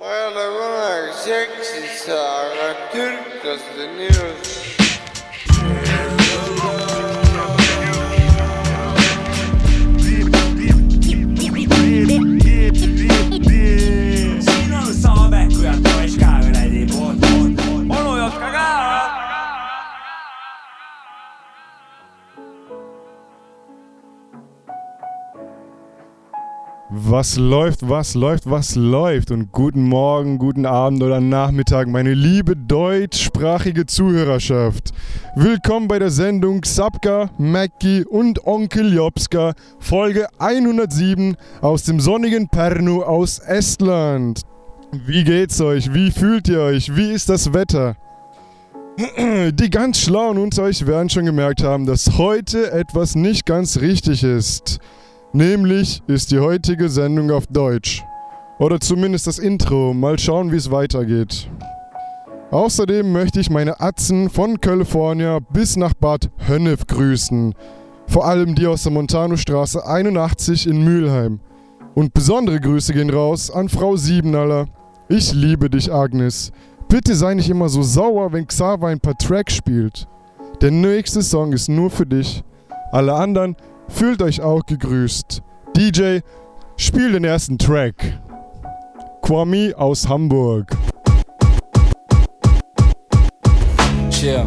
ma ei ole kunagi seksinud, aga türklased on ilusad. Was läuft, was läuft, was läuft? Und guten Morgen, guten Abend oder Nachmittag, meine liebe deutschsprachige Zuhörerschaft. Willkommen bei der Sendung Sapka, Mackie und Onkel Jobska, Folge 107 aus dem sonnigen Pernu aus Estland. Wie geht's euch? Wie fühlt ihr euch? Wie ist das Wetter? Die ganz Schlauen unter euch werden schon gemerkt haben, dass heute etwas nicht ganz richtig ist. Nämlich ist die heutige Sendung auf Deutsch. Oder zumindest das Intro. Mal schauen, wie es weitergeht. Außerdem möchte ich meine Atzen von California bis nach Bad Hönnef grüßen. Vor allem die aus der Montanostraße 81 in Mülheim. Und besondere Grüße gehen raus an Frau Siebenaller. Ich liebe dich, Agnes. Bitte sei nicht immer so sauer, wenn Xaver ein paar Tracks spielt. Der nächste Song ist nur für dich. Alle anderen Fühlt euch auch gegrüßt. DJ, spiel den ersten Track. Kwame aus Hamburg. Chill.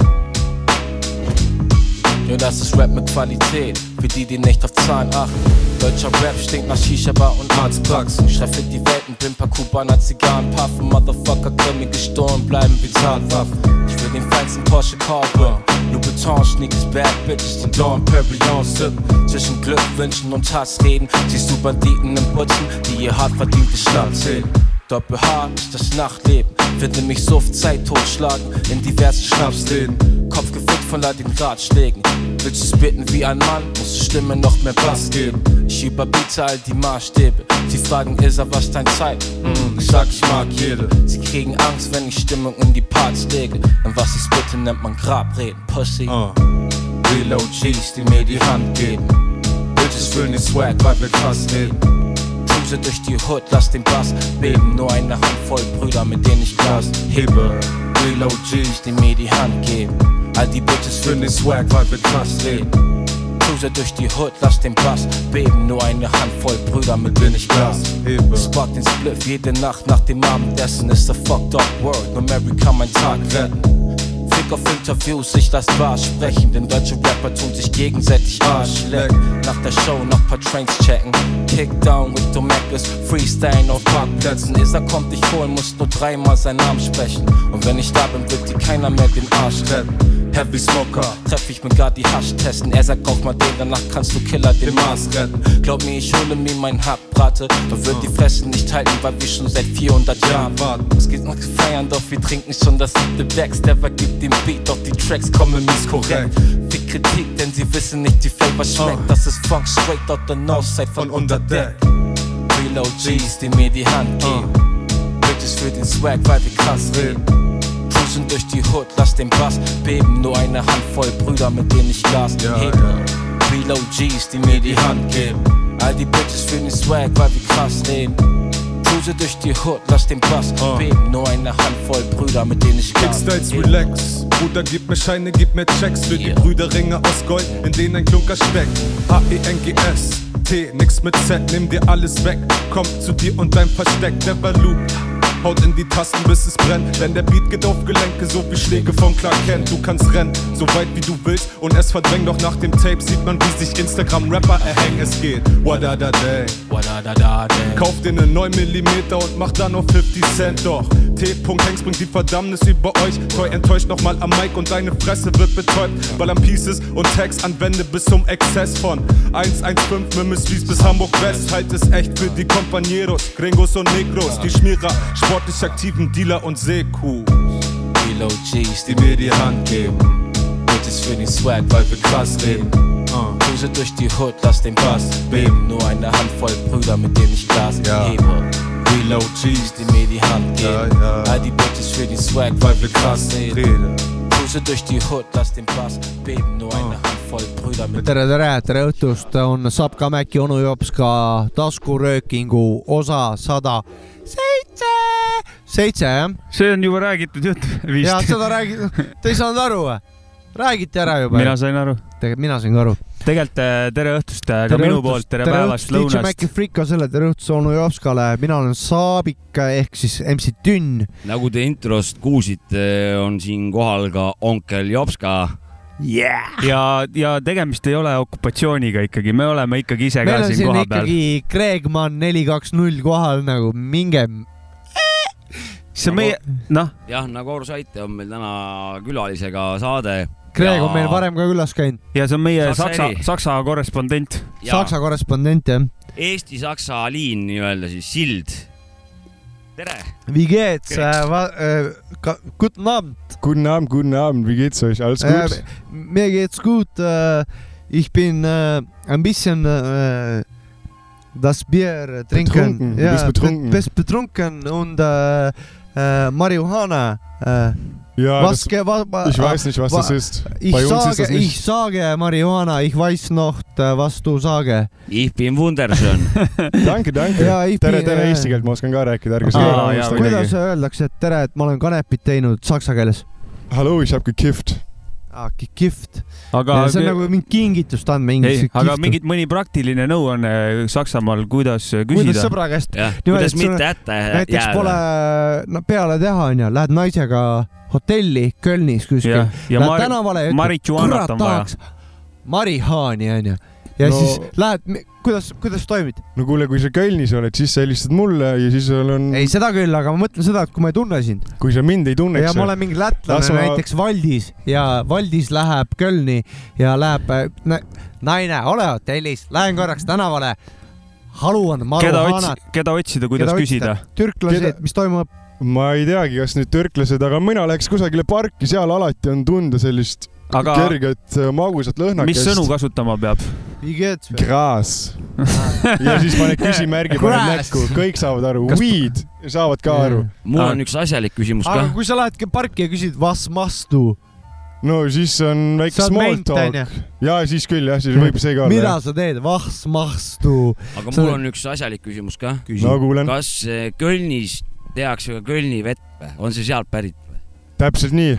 Ja, das ist Rap mit Qualität, für die, die nicht auf Zahlen achten. Deutscher Rap stinkt nach Shisha-Bar und Arztpraxen. Schreib für die Welten, Pimper, Kubaner, Zigarren, Puffen. Motherfucker können mir gestohlen bleiben wie Tatwaffen. Ich will den feinsten Porsche Cowboy. Louboutin, Sneakers, Bad Bitches, die Dawn Pavillon sippen. Zwischen Glückwünschen und Hassreden siehst du Banditen im Putzen, die ihr hart verdient Schlaf zählen. Doppel H ist das Nachtleben. Finde mich so oft Zeit totschlagen in diversen Schnapsläden. Kopf gefickt von all den Ratschlägen. Willst du spitten wie ein Mann, muss die Stimme noch mehr Bass geben. Ich überbiete all die Maßstäbe. Sie fragen, ist er was dein Zeit? Hm, ich sag, ich mag jede. Sie kriegen Angst, wenn ich Stimmung in die Parts lege. Und was ich spitte, nennt man Grabreden. Pussy. Uh. Real OGs, die mir die Hand geben. Bitches fühlen den Swag, weil wir krass reden. Cruise durch die Hood, lass den Bass beben. Nur eine Handvoll Brüder, mit denen ich Glas Hebe. Real OGs, die mir die Hand geben. All die Bitches fühlen den Swag, weil wir krass reden. Cruise durch die Hood, lass den Bass beben. Nur eine Handvoll Brüder, mit denen ich Glas Hebe. Spot den Spliff jede Nacht nach dem Abendessen ist a fucked up world. Nur Mary kann mein Tag retten. Fick auf Interviews, ich lass wahr sprechen. Denn deutsche Rapper tun sich gegenseitig Arsch lecken. Nach der Show noch paar Trains checken. Kickdown with Domecus, Freestyle auf Parkplätzen. Isa kommt dich holen, muss nur dreimal seinen Namen sprechen. Und wenn ich da bin, wird dir keiner mehr den Arsch retten. Heavy Smoker. Treff ich mit gar die Hasch testen. Er sagt, kauf mal den, danach kannst du Killer den Mars retten. Glaub mir, ich hole mir mein Hackbrate. Doch wird die Fresse nicht halten, weil wir schon seit 400 Jahren warten. Es geht noch feiern, doch wir trinken schon das siebte Becks. Der vergibt den Beat, doch die Tracks kommen mies korrekt. Viel Kritik, denn sie wissen nicht, wie Flavor schmeckt. Das ist Funk straight out the Northside von Von unter Deck. Real OGs, die mir die Hand geben. Bitches für den Swag, weil wir krass reden. Cruisen durch die Hood, lass den Bass beben. Nur eine Handvoll Brüder, mit denen ich Gas Ja, hebe. ja. Real OGs, die mir die Hand geben. All die Bitches für den Swag, weil wir krass reden. Cruise durch die Hood, lass den Bass Ah. beben. Nur eine Handvoll Brüder, mit denen ich Gas Kickstyles relax. Bruder, gib mir Scheine, gib mir Checks für die Yeah. Brüderringe aus Gold, in denen ein Klunker steckt. H-E-N-G-S. T, nix mit Z, nimm dir alles weg. Kommt zu dir und dein Versteck, der Baloo. Haut in die Tasten, bis es brennt. Denn der Beat geht auf Gelenke, so wie Schläge von Clark Kent. Du kannst rennen, so weit wie du willst. Und es verdrängt, doch nach dem Tape sieht man, wie sich Instagram-Rapper erhängen. Es geht. Day. Wadadada, day. Kauf dir ne 9 mm und mach dann auf 50 Cent doch. T. Hanks bringt die Verdammnis über euch. Toy enttäuscht nochmal am Mic und deine Fresse wird betäubt. Weil am Pieces und Tags anwende bis zum Exzess von 115 Mimmisries bis Hamburg West. Halt es echt für die Compañeros, Gringos und Negros. Die Schmierer, sportlich aktiven Dealer und Seekuh. Real OGs, die Die mir die Hand geben. Bitches für den Swag, weil wir krass reden. Uh. Cruise durch die Hood, lass den Bass beben. Nur eine Handvoll Brüder, mit denen ich Gas Ja. hebe. Real OGs, die mir die Hand geben. Ja, ja. All die Bitches für den Swag, weil wir krass reden. Cruise durch die Hood, lass den Bass beben. Nur eine Handvoll Brüder, mit tere, tere, tere õhtust, on Sapka Mäki onu Jops ka taskuröökingu osa sada seitse seitse jah? see on juba räägitud jutt vist. seda räägi-, te ei saanud aru või? räägiti ära juba mina. sain aru. tegelikult mina sain ka aru. tegelikult äh, tere õhtust äh, ka minu poolt, tere päevast, DJ lõunast. Maci Friko selle tere õhtust onu Jopskale, mina olen Saabik ehk siis MC Tünn. nagu te introst kuulsite, on siin kohal ka onkel Jopska. Yeah. ja, ja tegemist ei ole okupatsiooniga ikkagi, me oleme ikkagi ise meil ka on siin siin kohapeal. ikkagi Kreegmann neli kaks null kohal nagu minge. See on meie, noh, jah, nagu aru saite, on meil täna külalisega saade. Kreeg on meil varem ka külas käinud, ja see on meie Saksa Saksa. Saksa korrespondent. Saksa korrespondent jah. Eesti-Saksa liin nii-öelda siis sild. tere. Wie geht's äh,? Äh, guten Abend Guten Abend, guten Abend, wie geht's euch? Alles gut? äh,. Mir geht's gut äh,. Ich bin äh, ein bisschen äh, das Bier trinken. Betrunken, du bist betrunken. be- bist betrunken und äh, äh, Marihuana äh,. ja, was, das, ge- wa, wa, ich weiß nicht, was wa- das ist. Ich Bei uns ist sage, das ich sage Marihuana, ich weiß noch, äh, was du sage. Ich bin wunderschön. Danke, danke. Ja, ich tere, tere äh, eesti keelt, ma oskan ka rääkida, ärge unustage. kuidas öeldakse, et tere, et ma olen kanepit teinud saksa keeles? Hallo, ich hab gekifft. Ah, kihvt. aga see on nagu mingi kingitust andma ei inglise, aga mingit mõni praktiline nõuanne Saksamaal, kuidas kuidas küsida. sõbra käest kuidas mitte hätta näiteks jääda pole. no, peale teha, onju, lähed naisega hotelli Kölnis kuskil, ja, ja lähed Mar-, tänavale ja ütled, kurat on vaja. tahaks marihaani, onju. Ja No- siis lähed, kuidas, kuidas toimid? no kuule, kui sa Kölnis oled, siis sa helistad mulle ja siis sul on, ei, seda küll, aga ma mõtlen seda, et kui ma ei tunne sind kui sa mind ei ja tunneks ma, olen mingi lätlane Las ma... ma- näiteks Valdis ja Valdis läheb Kölni ja läheb äh, nä- naine, ole hotellis, lähen korraks tänavale. haluan keda maruhanat. otsi-, keda otsida, kuidas küsida? türklased Keda-, mis toimub? ma ei teagi, kas nüüd türklased, aga mina läheks kusagile parki, seal alati on tunda sellist aga kerget äh, magusat lõhnakest. mis sõnu kasutama peab? Graas. ja siis paned küsimärgi, paned Grass. näkku, kõik saavad aru, Kas- weed saavad ka aru. mul Ah. on üks asjalik küsimus aga ka. kui sa lähedki parki ja küsid, was must do? no siis on väike Sa oled small ment, talk ja siis küll jah, siis võib see ka mida olla. sa teed, must do? aga mul on üks asjalik küsimus ka. no kuulen, kas eh, Kölnis tehakse ka Kölni vett või, on see sealt pärit või? täpselt nii.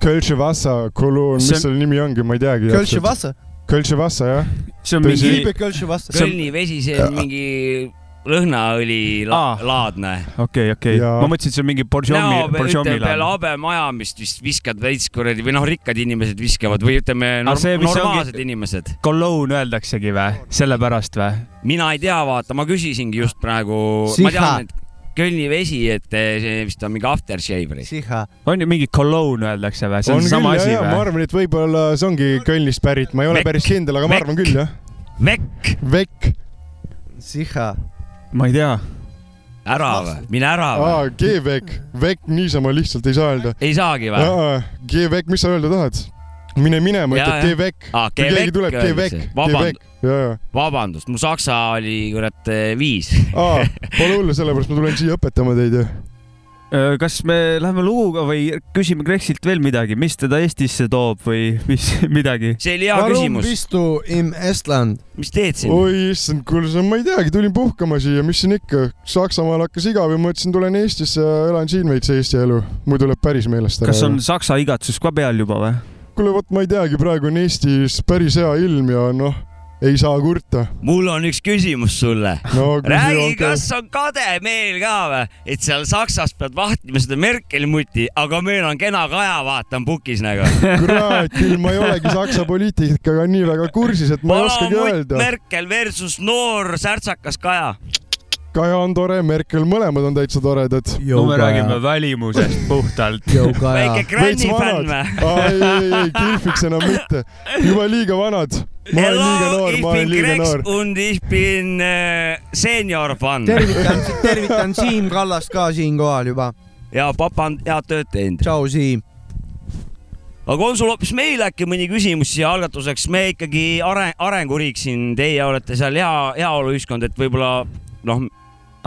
Kölsche Vassa koloon, See mis on- selle nimi ongi, ma ei teagi. Kölsche Wasser, Kölsche Vassa jah. see on Tõsi. mingi, Kölsche Wasser. Kölni vesi, see on mingi lõhnaõli la Aa. laadne. okei, okei, Ja- ma mõtlesin, et see on mingi Borjomi, ütleme Borjomi peale laad. habemajamist vist viskad veits kuradi või noh, rikkad inimesed viskavad või ütleme norm see, mis normaalsed ongi- inimesed. Cologne öeldaksegi või, sellepärast või? mina ei tea, vaata, ma küsisingi just praegu, Siha. Ma tean, et Kölni vesi, et eh, see vist on mingi aftershave või? Siha, on ju mingi Cologne öeldakse või, see on on küll sama asi ja ma või? arvan, et võib-olla see ongi Kölnist pärit, ma ei ole Vekk. päris kindel, aga ma Vekk. arvan küll jah. Vekk, Vekk, Siha. ma ei tea. ära või, mine ära või? G-Vekk, Vekk niisama lihtsalt ei saa öelda. ei saagi või? G-Vekk, mis sa öelda tahad? Mine minema. G-Vekk. aa, kui keegi tuleb, öeldakse., G-Vekk, ja, ja. vabandust, mu saksa oli kurat eh, viis. pole hullu, sellepärast ma tulen siia õpetama teid ju. Kas me läheme luguga või küsime Kreksilt veel midagi, mis teda Eestisse toob või mis midagi? see oli hea Warum küsimus. bist du im Estland? mis teed siin? oi issand, kuule, ma ei teagi, tulin puhkama siia, mis siin ikka, Saksamaal hakkas igav ja mõtlesin, tulen Eestisse ja elan siin veits Eesti elu, muidu läheb päris meelest ära. kas on Saksa igatsus ka peal juba või? kuule, vot ma ei teagi, praegu on Eestis päris hea ilm ja noh, ei saa kurta. mul on üks küsimus sulle. no räägi, kas on kade meel ka või, et seal Saksas pead vahtima seda Merkeli muti, aga meil on kena Kaja, vaata, on pukis nagu. kurat küll, ma ei olegi Saksa poliitikaga nii väga kursis, et ma ei oskagi öelda. Merkel versus noor särtsakas Kaja. Kaja on tore, Merkel, mõlemad on täitsa toredad. no me räägime välimusest puhtalt. väike Granny fänn või? ei, ei, ei, Kilfiks enam mitte, juba liiga vanad. ma olen liiga noor, ma olen bin liiga noor. und ich bin äh, senior fun. tervitan, tervitan Siim Kallast ka siinkohal juba. ja papa on head tööd teinud. tšau, Siim. aga on sul hoopis meil äkki mõni küsimus siia algatuseks, me ikkagi areng, arenguriik siin, teie olete seal hea, heaoluühiskond, et võib-olla noh,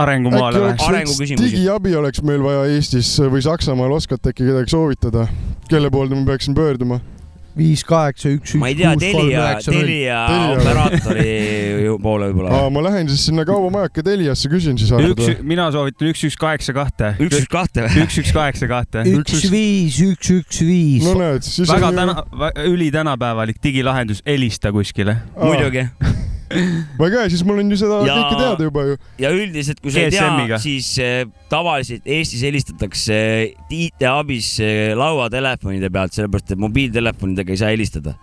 arengumaale või arenguküsimusi. digiabi oleks meil vaja Eestis või Saksamaal, oskate äkki kedagi soovitada, kelle poolde ma peaksin pöörduma? viis kaheksa üks ma ei üks tea, kuus kolm üheksa null. Telia operaatori poole võib-olla. aa, ma lähen siis sinna kaubamajaka Teliasse, küsin siis üks mina soovitan üks, üks, kaheksa, kahte. üks, üks, kahte või? üks, üks, kaheksa, kahte. üks viis, üks, üks viis no. näed, siis väga täna, ülitänapäevalik digilahendus, helista kuskile. Muidugi. Väga hea, siis mul on ju seda Ja- kõike teada juba ju. ja üldiselt, kui sa ei tea, siis eh, tavaliselt Eestis helistatakse IT-abis eh, lauatelefonide pealt, sellepärast et mobiiltelefonidega ei saa helistada.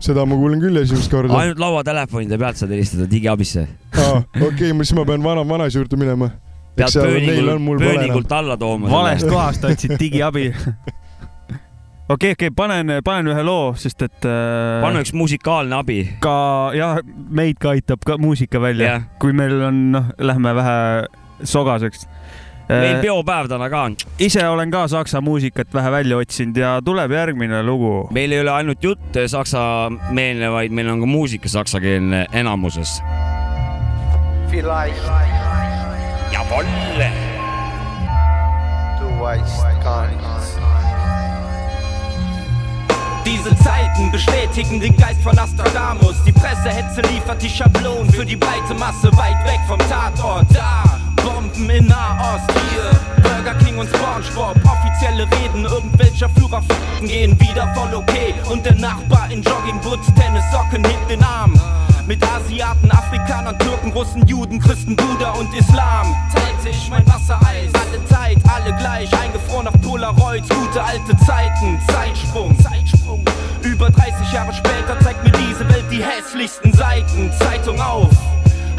seda ma kuulen küll esimest korda. ainult lauatelefonide pealt saad helistada digiabisse. aa, okei, siis ma pean vana, vanaisa juurde minema. pead enam. pööningult alla tooma. valest kohast otsid digiabi. okei, okei, panen, panen ühe loo, sest et äh, pane üks musikaalne abi. ka jah, meid ka aitab ka muusika välja jah, kui meil on, noh, lähme vähe sogaseks. meil peopäev täna ka on. ise olen ka saksa muusikat vähe välja otsinud ja tuleb järgmine lugu. meil ei ole ainult jutt saksameelne, vaid meil on ka muusika saksakeelne enamuses. Vielleicht Jawolle. du weißt gar nichts. Diese Zeiten bestätigen den Geist von Nostradamus. Die Pressehetze liefert die Schablonen für die breite Masse weit weg vom Tatort. Da, Bomben in Nahost, hier, Burger King und Spongebob. Offizielle Reden irgendwelcher Führer gehen wieder voll okay. Und der Nachbar in Joggingboots, Tennissocken hebt den Arm. Mit Asiaten, Afrikanern, Türken, Russen, Juden, Christen, Buddha und Islam. Teilte ich mein Wassereis, alle Zeit, alle gleich, eingefroren auf Polaroids, gute alte Zeiten, Zeitsprung, Zeitsprung. Über 30 Jahre später zeigt mir diese Welt die hässlichsten Seiten. Zeitung auf,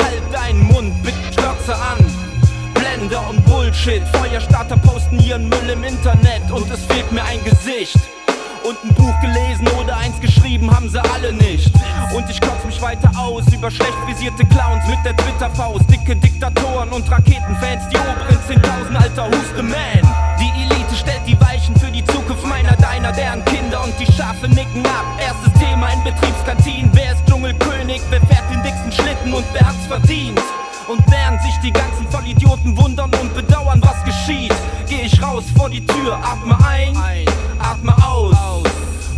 halt deinen Mund, bitte Glotze an. Blender und Bullshit, Feuerstarter posten ihren Müll im Internet und es fehlt mir ein Gesicht. Und ein Buch gelesen oder eins geschrieben haben sie alle nicht. Und ich kotz mich weiter aus über schlecht frisierte Clowns mit der Twitter-Faust, dicke Diktatoren und Raketenfans, die oberen 10.000 alter Huste Man. Die Elite stellt die Weichen für die Zukunft meiner, deiner, deren Kinder und die Schafe nicken ab. Erstes Thema in Betriebskantinen, wer ist Dschungelkönig, wer fährt den dicksten Schlitten und wer hat's verdient? Und während sich die ganzen Vollidioten wundern und bedauern, was geschieht, geh ich raus vor die Tür, atme ein, atme aus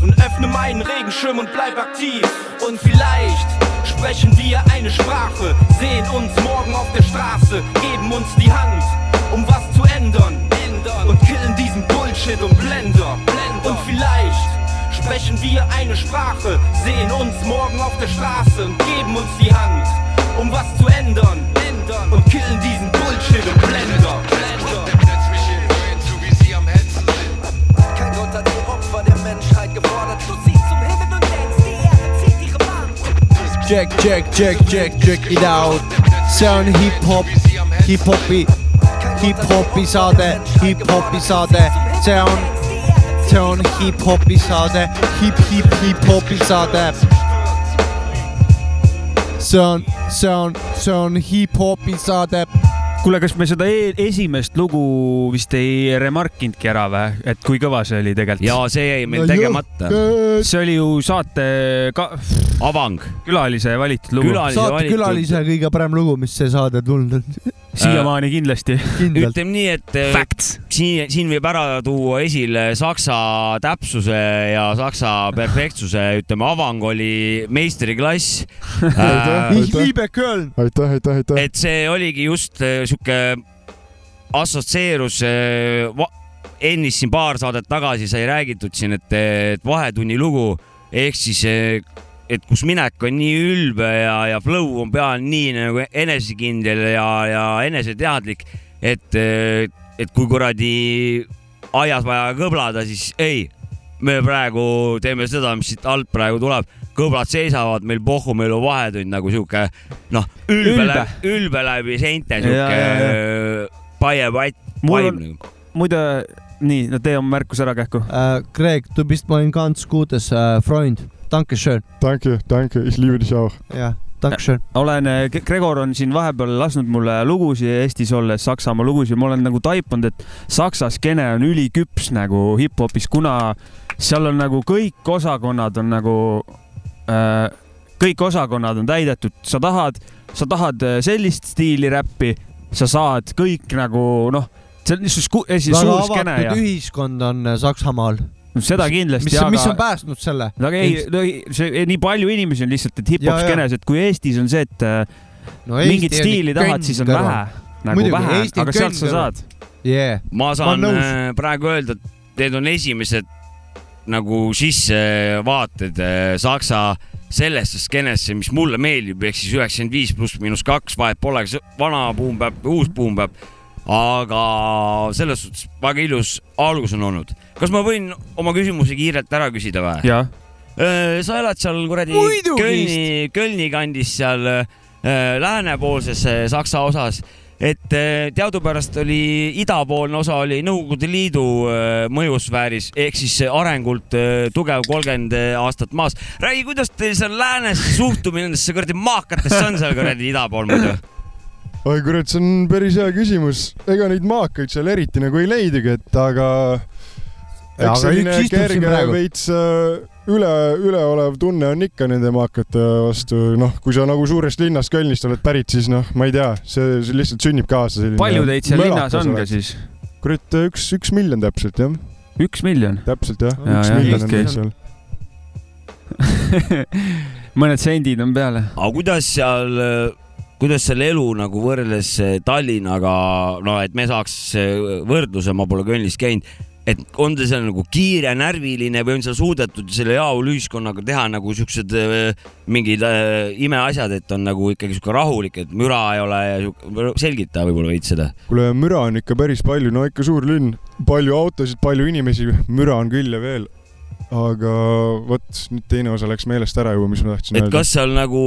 und öffne meinen Regenschirm und bleib aktiv. Und vielleicht sprechen wir eine Sprache, sehen uns morgen auf der Straße, geben uns die Hand, um was zu ändern. Und killen diesen Bullshit und Blender. Und vielleicht sprechen wir eine Sprache, sehen uns morgen auf der Straße und geben uns die Hand, um was zu ändern. Und killen diesen Bullshit und Blender. Kein Gott hat die Opfer der Menschheit gefordert. Du siehst zum Himmel und denkst, die Erde zieht ihre Wand. Check, check, check, check, check it out. on hip-hop, hip-hopi saade, see on, see on hip-hopi saade, hip-hip, hip-hopi saade. see on, see on, see on hip-hopi saade. kuule, kas me seda e esimest lugu vist ei remarkinudki ära või, et kui kõva see oli tegelikult? ja see jäi meil tegemata. see oli ju saate ka avang, külalise valitud lugu. Saate valitud. külalise kõige parem lugu, mis see saade tulnud on. Siiamaani kindlasti. kindlalt. ütleme nii, et eh, Facts. siin, siin võib ära tuua esile saksa täpsuse ja saksa perfektsuse, ütleme, avang oli meistriklass äh,. Aitäh, aitäh, aitäh. et see oligi just eh, sihuke assotsieerus va- ennist siin paar saadet tagasi sai räägitud siin, et, et vahetunni lugu ehk siis, et kus minek on nii ülbe ja, ja flow on peal nii nagu enesekindel ja, ja eneseteadlik, et, et kui kuradi aias vaja kõblada, siis ei, me praegu teeme seda, mis siit alt praegu tuleb, kõblad seisavad meil pohhu, meil on vahetund nagu sihuke noh, ülbe Ülbe. läbi, ülbe läbi seinte sihuke paie-patt, Mul vaim on- nagu. muide, nii, no tee oma märkus ära kähku. Äh, Greg, du bist mein ganz gutes äh, Freund. Dankeschön. Danke, danke, ich liebe dich auch. jah, Dankeschön. olen, Gregor on siin vahepeal lasknud mulle lugusid Eestis olles, Saksamaa lugusid, ma olen nagu taipunud, et saksa skeene on üliküps nagu hip-hopis, kuna seal on nagu kõik osakonnad on nagu äh,, kõik osakonnad on täidetud, sa tahad, sa tahad äh, sellist stiili räppi, sa saad kõik nagu noh, see on niisugune suur skeene ühiskond on äh, Saksamaal. seda kindlasti, mis, aga mis on päästnud selle? no aga ei, no ei- see nii palju inimesi on lihtsalt, et hip-hop skeenes, et kui Eestis on see, et äh, no mingit stiili tahad, siis on vähe, nagu Muidugi, vähe, aga sealt sa saad. Yeah. ma Ma saan nõus. äh, praegu öelda, et need on esimesed nagu sissevaated äh, Saksa sellesse skeenesse, mis mulle meeldib, ehk siis üheksakümmend viis pluss miinus kaks, vahet pole, kas vana buum peab või uus buum peab. Aga selles suhtes väga ilus algus on olnud. kas ma võin oma küsimuse kiirelt ära küsida või? sa elad seal kuradi. Kölni, Kölni kandis seal äh, läänepoolses Saksa osas, et äh, teadupärast oli idapoolne osa oli Nõukogude Liidu äh, mõjusfääris ehk siis arengult tugev kolmkümmend aastat maas. räägi, kuidas teil seal läänes suhtumine nendesse kuradi maakatesse on seal kuradi ida pool muidu? oi kurat, see on päris hea küsimus. ega neid maakaid seal eriti nagu ei leidagi, et aga Ja, eks aga selline kerge veits äh, üle, üleolev tunne on ikka nende maakate vastu, noh, kui sa nagu suurest linnast Kölnist oled pärit, siis noh, ma ei tea, see, see lihtsalt sünnib kaasa selline. palju teid seal linnas on ka? siis? kurat, üks, üks miljon täpselt jah, üks miljon? täpselt jah, Ja, üks ja, miljon on meil seal. mõned sendid on peale. aga kuidas seal, kuidas seal elu nagu võrreldes eh, Tallinnaga, no et me saaks eh, võrdluse, ma pole Kölnis käinud, et on ta seal nagu kiire, närviline või on seal suudetud selle heaoluühiskonnaga teha nagu siuksed eh, mingid eh, imeasjad, et on nagu ikkagi sihuke rahulik, et müra ei ole ja selgita võib-olla veits seda. kuule, müra on ikka päris palju, no ikka suur linn, palju autosid, palju inimesi, müra on küll ja veel. Aga vot nüüd teine osa läks meelest ära juba, mis ma tahtsin et öelda. kas seal nagu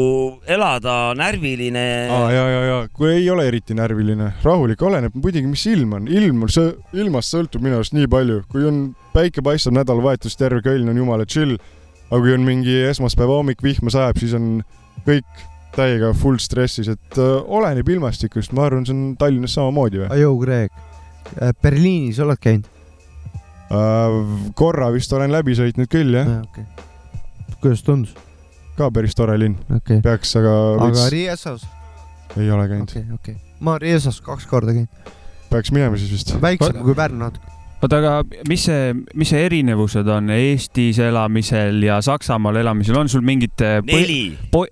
elada närviline aa, ja, ja, ja kui ei ole eriti närviline, rahulik, oleneb muidugi, mis ilm on, ilm on, see ilmast sõltub minu arust nii palju, kui on päike paistab nädalavahetus, terve Köln on jumala chill. aga kui on mingi esmaspäeva hommik, vihma sajab, siis on kõik täiega full stressis, et äh, oleneb ilmastikust, ma arvan, see on Tallinnas samamoodi või Ajoo, Kreek. Berliinis oled käinud? äh,? korra vist olen läbi sõitnud küll jah, okei. kuidas tundus? ka päris tore linn, okei. peaks aga aga veits, Riiesas? ei ole käinud, okei, okei. ma Riiesas kaks korda käinud. peaks minema siis vist. väiksem kui Pärnu natuke. oota, aga mis see, mis see erinevused on Eestis elamisel ja Saksamaal elamisel, on sul mingid äh, neli,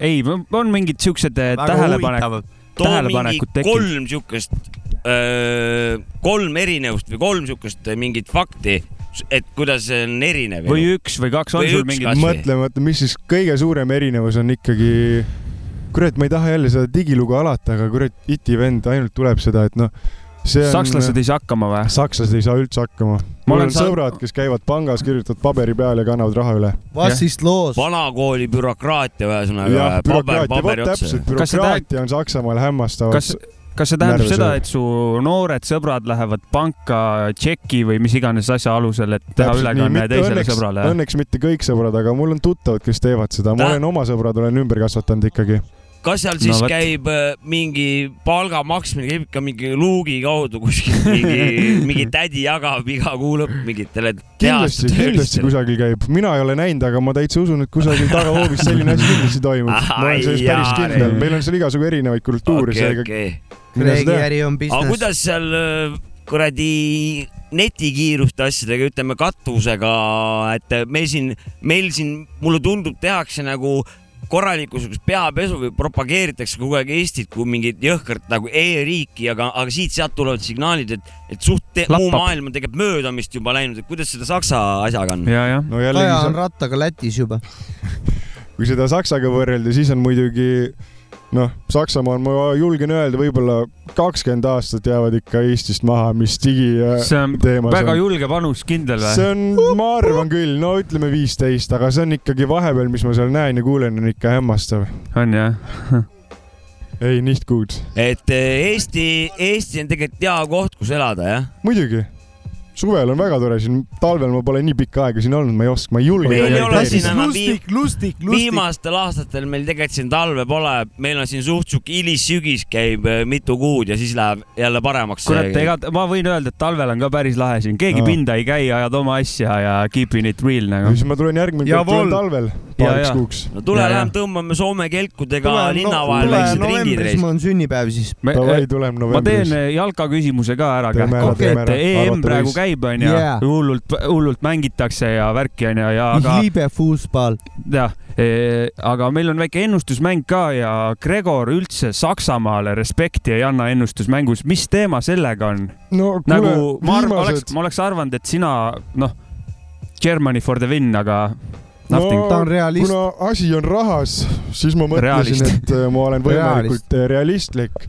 ei, on mingid siuksed äh, tähelepanekud, too tähelepanekud mingi tekkinud? kolm siukest, kolm erinevust või kolm siukest äh, mingit fakti, et kuidas see on erinev. või üks või kaks, on Või sul mingid kas- või? mõtle, mõtle, mis siis kõige suurem erinevus on ikkagi, kurat, ma ei taha jälle seda digilugu alata, aga kurat, iti vend ainult tuleb seda, et noh, see on. sakslased ei saa hakkama või? sakslased ei saa üldse hakkama. Ma mul on sõbrad, kes käivad pangas, kirjutavad paberi peale ja kannavad raha üle. Vassist loos. vanakooli bürokraatia ühesõnaga jah, bürokraatia, vot täpselt,. Bürokraatia on Saksamaal hämmastavalt kas, kas see tähendab Närve seda, et su noored sõbrad lähevad panka tšeki või mis iganes asja alusel, et teha ülekanne teisele õnneks, sõbrale? õnneks mitte kõik sõbrad, aga mul on tuttavad, kes teevad seda, ma olen oma sõbrad olen ümber kasvatanud ikkagi. kas seal siis No vot. käib äh, mingi palga maksmine käib ikka mingi luugi kaudu kuskil, mingi, mingi tädi jagab iga kuu lõpp mingitele kindlasti, kindlasti kusagil käib, mina ei ole näinud, aga ma täitsa usun, et kusagil tagahoovis selline asi kindlasti toimub. ma olen selles päris kindel, ei. meil on seal igasugu erinevaid kultuure, okei, seega okei. tea. äri on aga business. kuidas seal äh, kuradi netikiiruste asjadega, ütleme katusega, et meil siin, meil siin, mulle tundub, tehakse nagu korralikku siukest peapesu või propageeritakse kogu aeg Eestit kui mingit jõhkrat nagu e-riiki, aga, aga siit-sealt tulevad signaalid, et, et suht te, muu Lappab. maailm on tegelikult möödamist juba läinud, et kuidas seda Saksa asjaga on? no Kaja jällegi on sa- rattaga Lätis juba. kui seda Saksaga võrrelda, siis on muidugi noh, Saksamaal ma julgen öelda, võib-olla kakskümmend aastat jäävad ikka Eestist maha, mis digi see on teemas väga on. julge panus, kindel või? see on, ma arvan küll, no ütleme viisteist, aga see on ikkagi vahepeal, mis ma seal näen ja kuulen, on ikka hämmastav. on jah? ei, nicht good. et eh, Eesti, Eesti on tegelikult hea koht, kus elada, jah? muidugi, suvel on väga tore siin, talvel ma pole nii pikka aega siin olnud, ma ei oska, ma ei julge. Meil ei ole siin enam lustik, lustik, lustik. viimastel aastatel meil tegelikult siin talve pole, meil on siin suht sihuke hilissügis käib eh, mitu kuud ja siis läheb jälle paremaks. kurat, ega ma võin öelda, et talvel on ka päris lahe siin, keegi Aa. pinda ei käi, ajad oma asja ja keeping it real nagu. siis ma tulen järgmine kord, tulen talvel. Paariks ja. kuuks. no tule lähem tõmbame Soome kelkudega tule linna no, vahel väiksed ringid novembris, reis. mul on sünnipäev siis. Davai, tuleme ma teen novembris. eh, jalka küsimuse ka ära kähku, et ära. EM praegu käib, onju Yeah., hullult, hullult mängitakse ja värki onju, ja aga liebe Fußball. jah, aga meil on väike ennustusmäng ka ja Gregor üldse Saksamaale respekti ei anna ennustusmängus, mis teema sellega on? no kuule nagu, ma arvan, oleks, viimased, ma oleks arvanud, et sina noh, Germany for the win, aga nothing ta on realist. kuna asi on rahas, siis ma mõtlesin, Realist. et äh, ma olen võimalikult äh, realistlik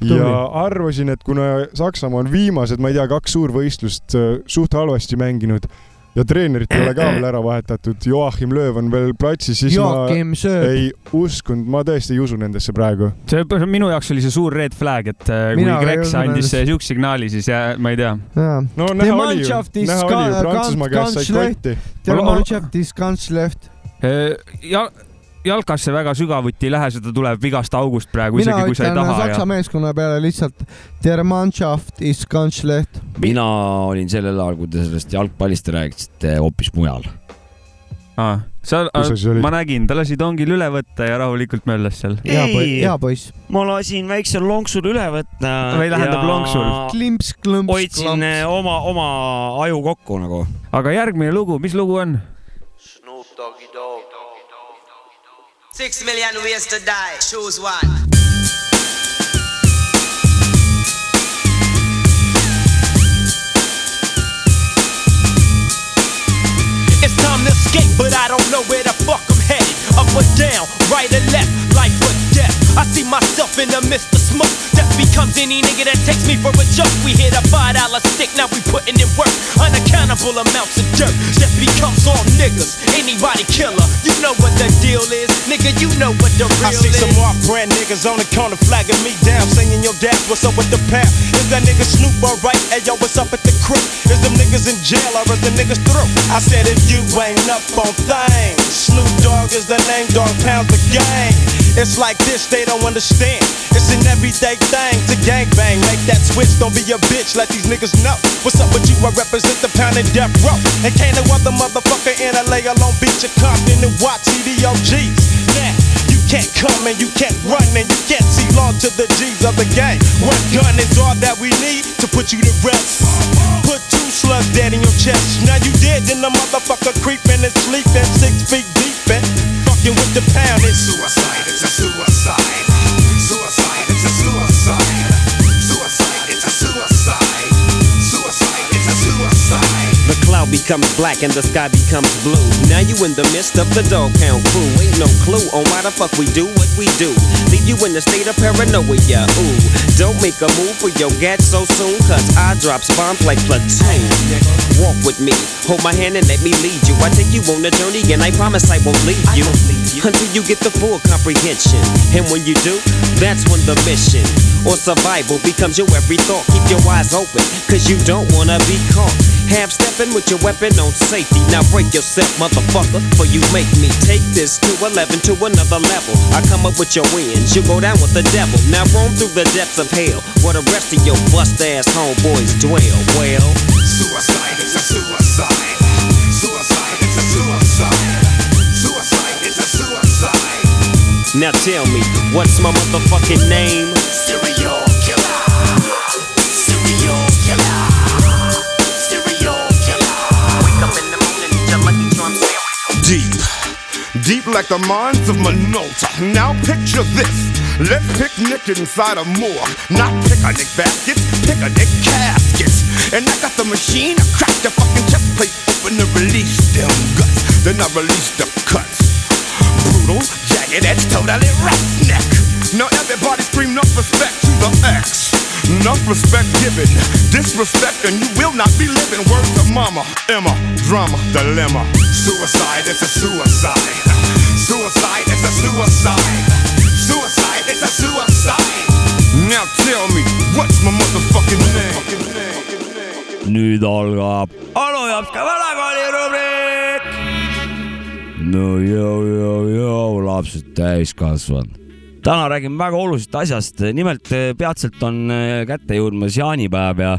ja arvasin, et kuna Saksamaa on viimased, ma ei tea, kaks suurvõistlust äh, suht halvasti mänginud ja treenerit ei ole ka veel ära vahetatud, Joachim Lööv on veel platsis, siis Joakim ma sööb. ei uskunud, ma tõesti ei usu nendesse praegu. see minu jaoks oli see suur red flag, et äh, kui Mina Grex usu andis nendesse. siukse signaali, siis jää, ma ei tea. no näha oli ju, näha oli ju, Prantsusmaa käest sai kotti. Ganz schlecht. ja jalkasse väga sügavuti ei lähe, seda tuleb vigast august praegu, isegi kui sa ei taha Saksa ja meeskonna peale lihtsalt Der Mannschaft ist ganz schlecht. mina olin sellel ajal, kui te sellest jalgpallist rääkisite, hoopis mujal. ah,. sa olid? ma nägin, ta lasi tongil üle võtta ja rahulikult möllas seal. hea Ei. poiss, hea poiss. ma lasin väiksel lonksul üle võtta. Või tähendab lonksul. klimps, klõmps, hoidsin eh, oma, oma aju kokku nagu. aga järgmine lugu, mis lugu on? Snoop Doggy Dogg. Six million ways to die. Choose one. It's time to escape, but I don't know where the fuck I'm headed. Up or down, right or left, life or death. I see myself in the midst of smoke. Death becomes any nigga that takes me for a joke. We hit a five dollar stick, now we putting in work. Unaccountable amounts of dirt. Death becomes all niggas. Anybody killer, you know what the deal is. Nigga, you know what the real is. I see is. some off brand niggas on the corner flagging me down, saying yo dad, what's up with the pound? Is that nigga Snoop alright? Hey yo, what's up at the crib? Is them niggas in jail or is the niggas through? I said if you ain't up on things, Snoop Dogg is the name, dog pounds the gang. It's like this, they don't understand. It's an everyday thing to gangbang. Make that switch, don't be a bitch, let these niggas know. What's up with you? I represent the pound and death row. And can't no other motherfucker in LA alone beat your Compton and watch CDOGs. Now, you can't come and you can't run and you can't see long to the G's of the game. One gun is all that we need to put you to rest. Put two slugs dead in your chest. Now you dead, then the motherfucker creeping and sleeping six feet deep and fucking with the suicide, it's a suicide. Suicide, it's a. Suicide, becomes black and the sky becomes blue. Now you in the midst of the dog pound crew. Ain't no clue on why the fuck we do what we do. Leave you in a state of paranoia. Ooh, don't make a move for your gat so soon, cause I drop bombs like platoon. Walk with me, hold my hand and let me lead you. I take you on a journey and I promise I won't leave you until you get the full comprehension. And when you do, that's when the mission or survival becomes your every thought. Keep your eyes open, cause you don't wanna be caught. Half stepping with your weapon on safety. Now break yourself, motherfucker, for you make me take this to 11 to another level. I come up with your wins, you go down with the devil. Now roam through the depths of hell, where the rest of your bust ass homeboys dwell. Well, Suicide, it's a suicide. Suicide, it's a suicide. Suicide, it's a suicide. now tell me, what's my motherfucking name? Serial Deep. Deep like the mines of Minota. Now picture this. Let's picnic inside a morgue. Not picnic baskets, picnic caskets. And I got the machine, I crack the fucking chest plate open to release them guts. Then I release the cuts. Brutal, jagged edge, totally roughneck. Now everybody scream no respect to the X. Enough respect given, disrespect, and you will not be living. Word to mama, Emma, drama, dilemma. Suicide, it's a suicide. Suicide, it's a suicide. Suicide, it's a suicide. Now tell me, what's my motherfucking name? nüüd algab Anu Jopska vanakooli rubriik. no jõu, jõu, jõu, lapsed täiskasvanud. Täna räägime väga olulisest asjast, nimelt eh, peatselt on eh, kätte jõudmas jaanipäev ja,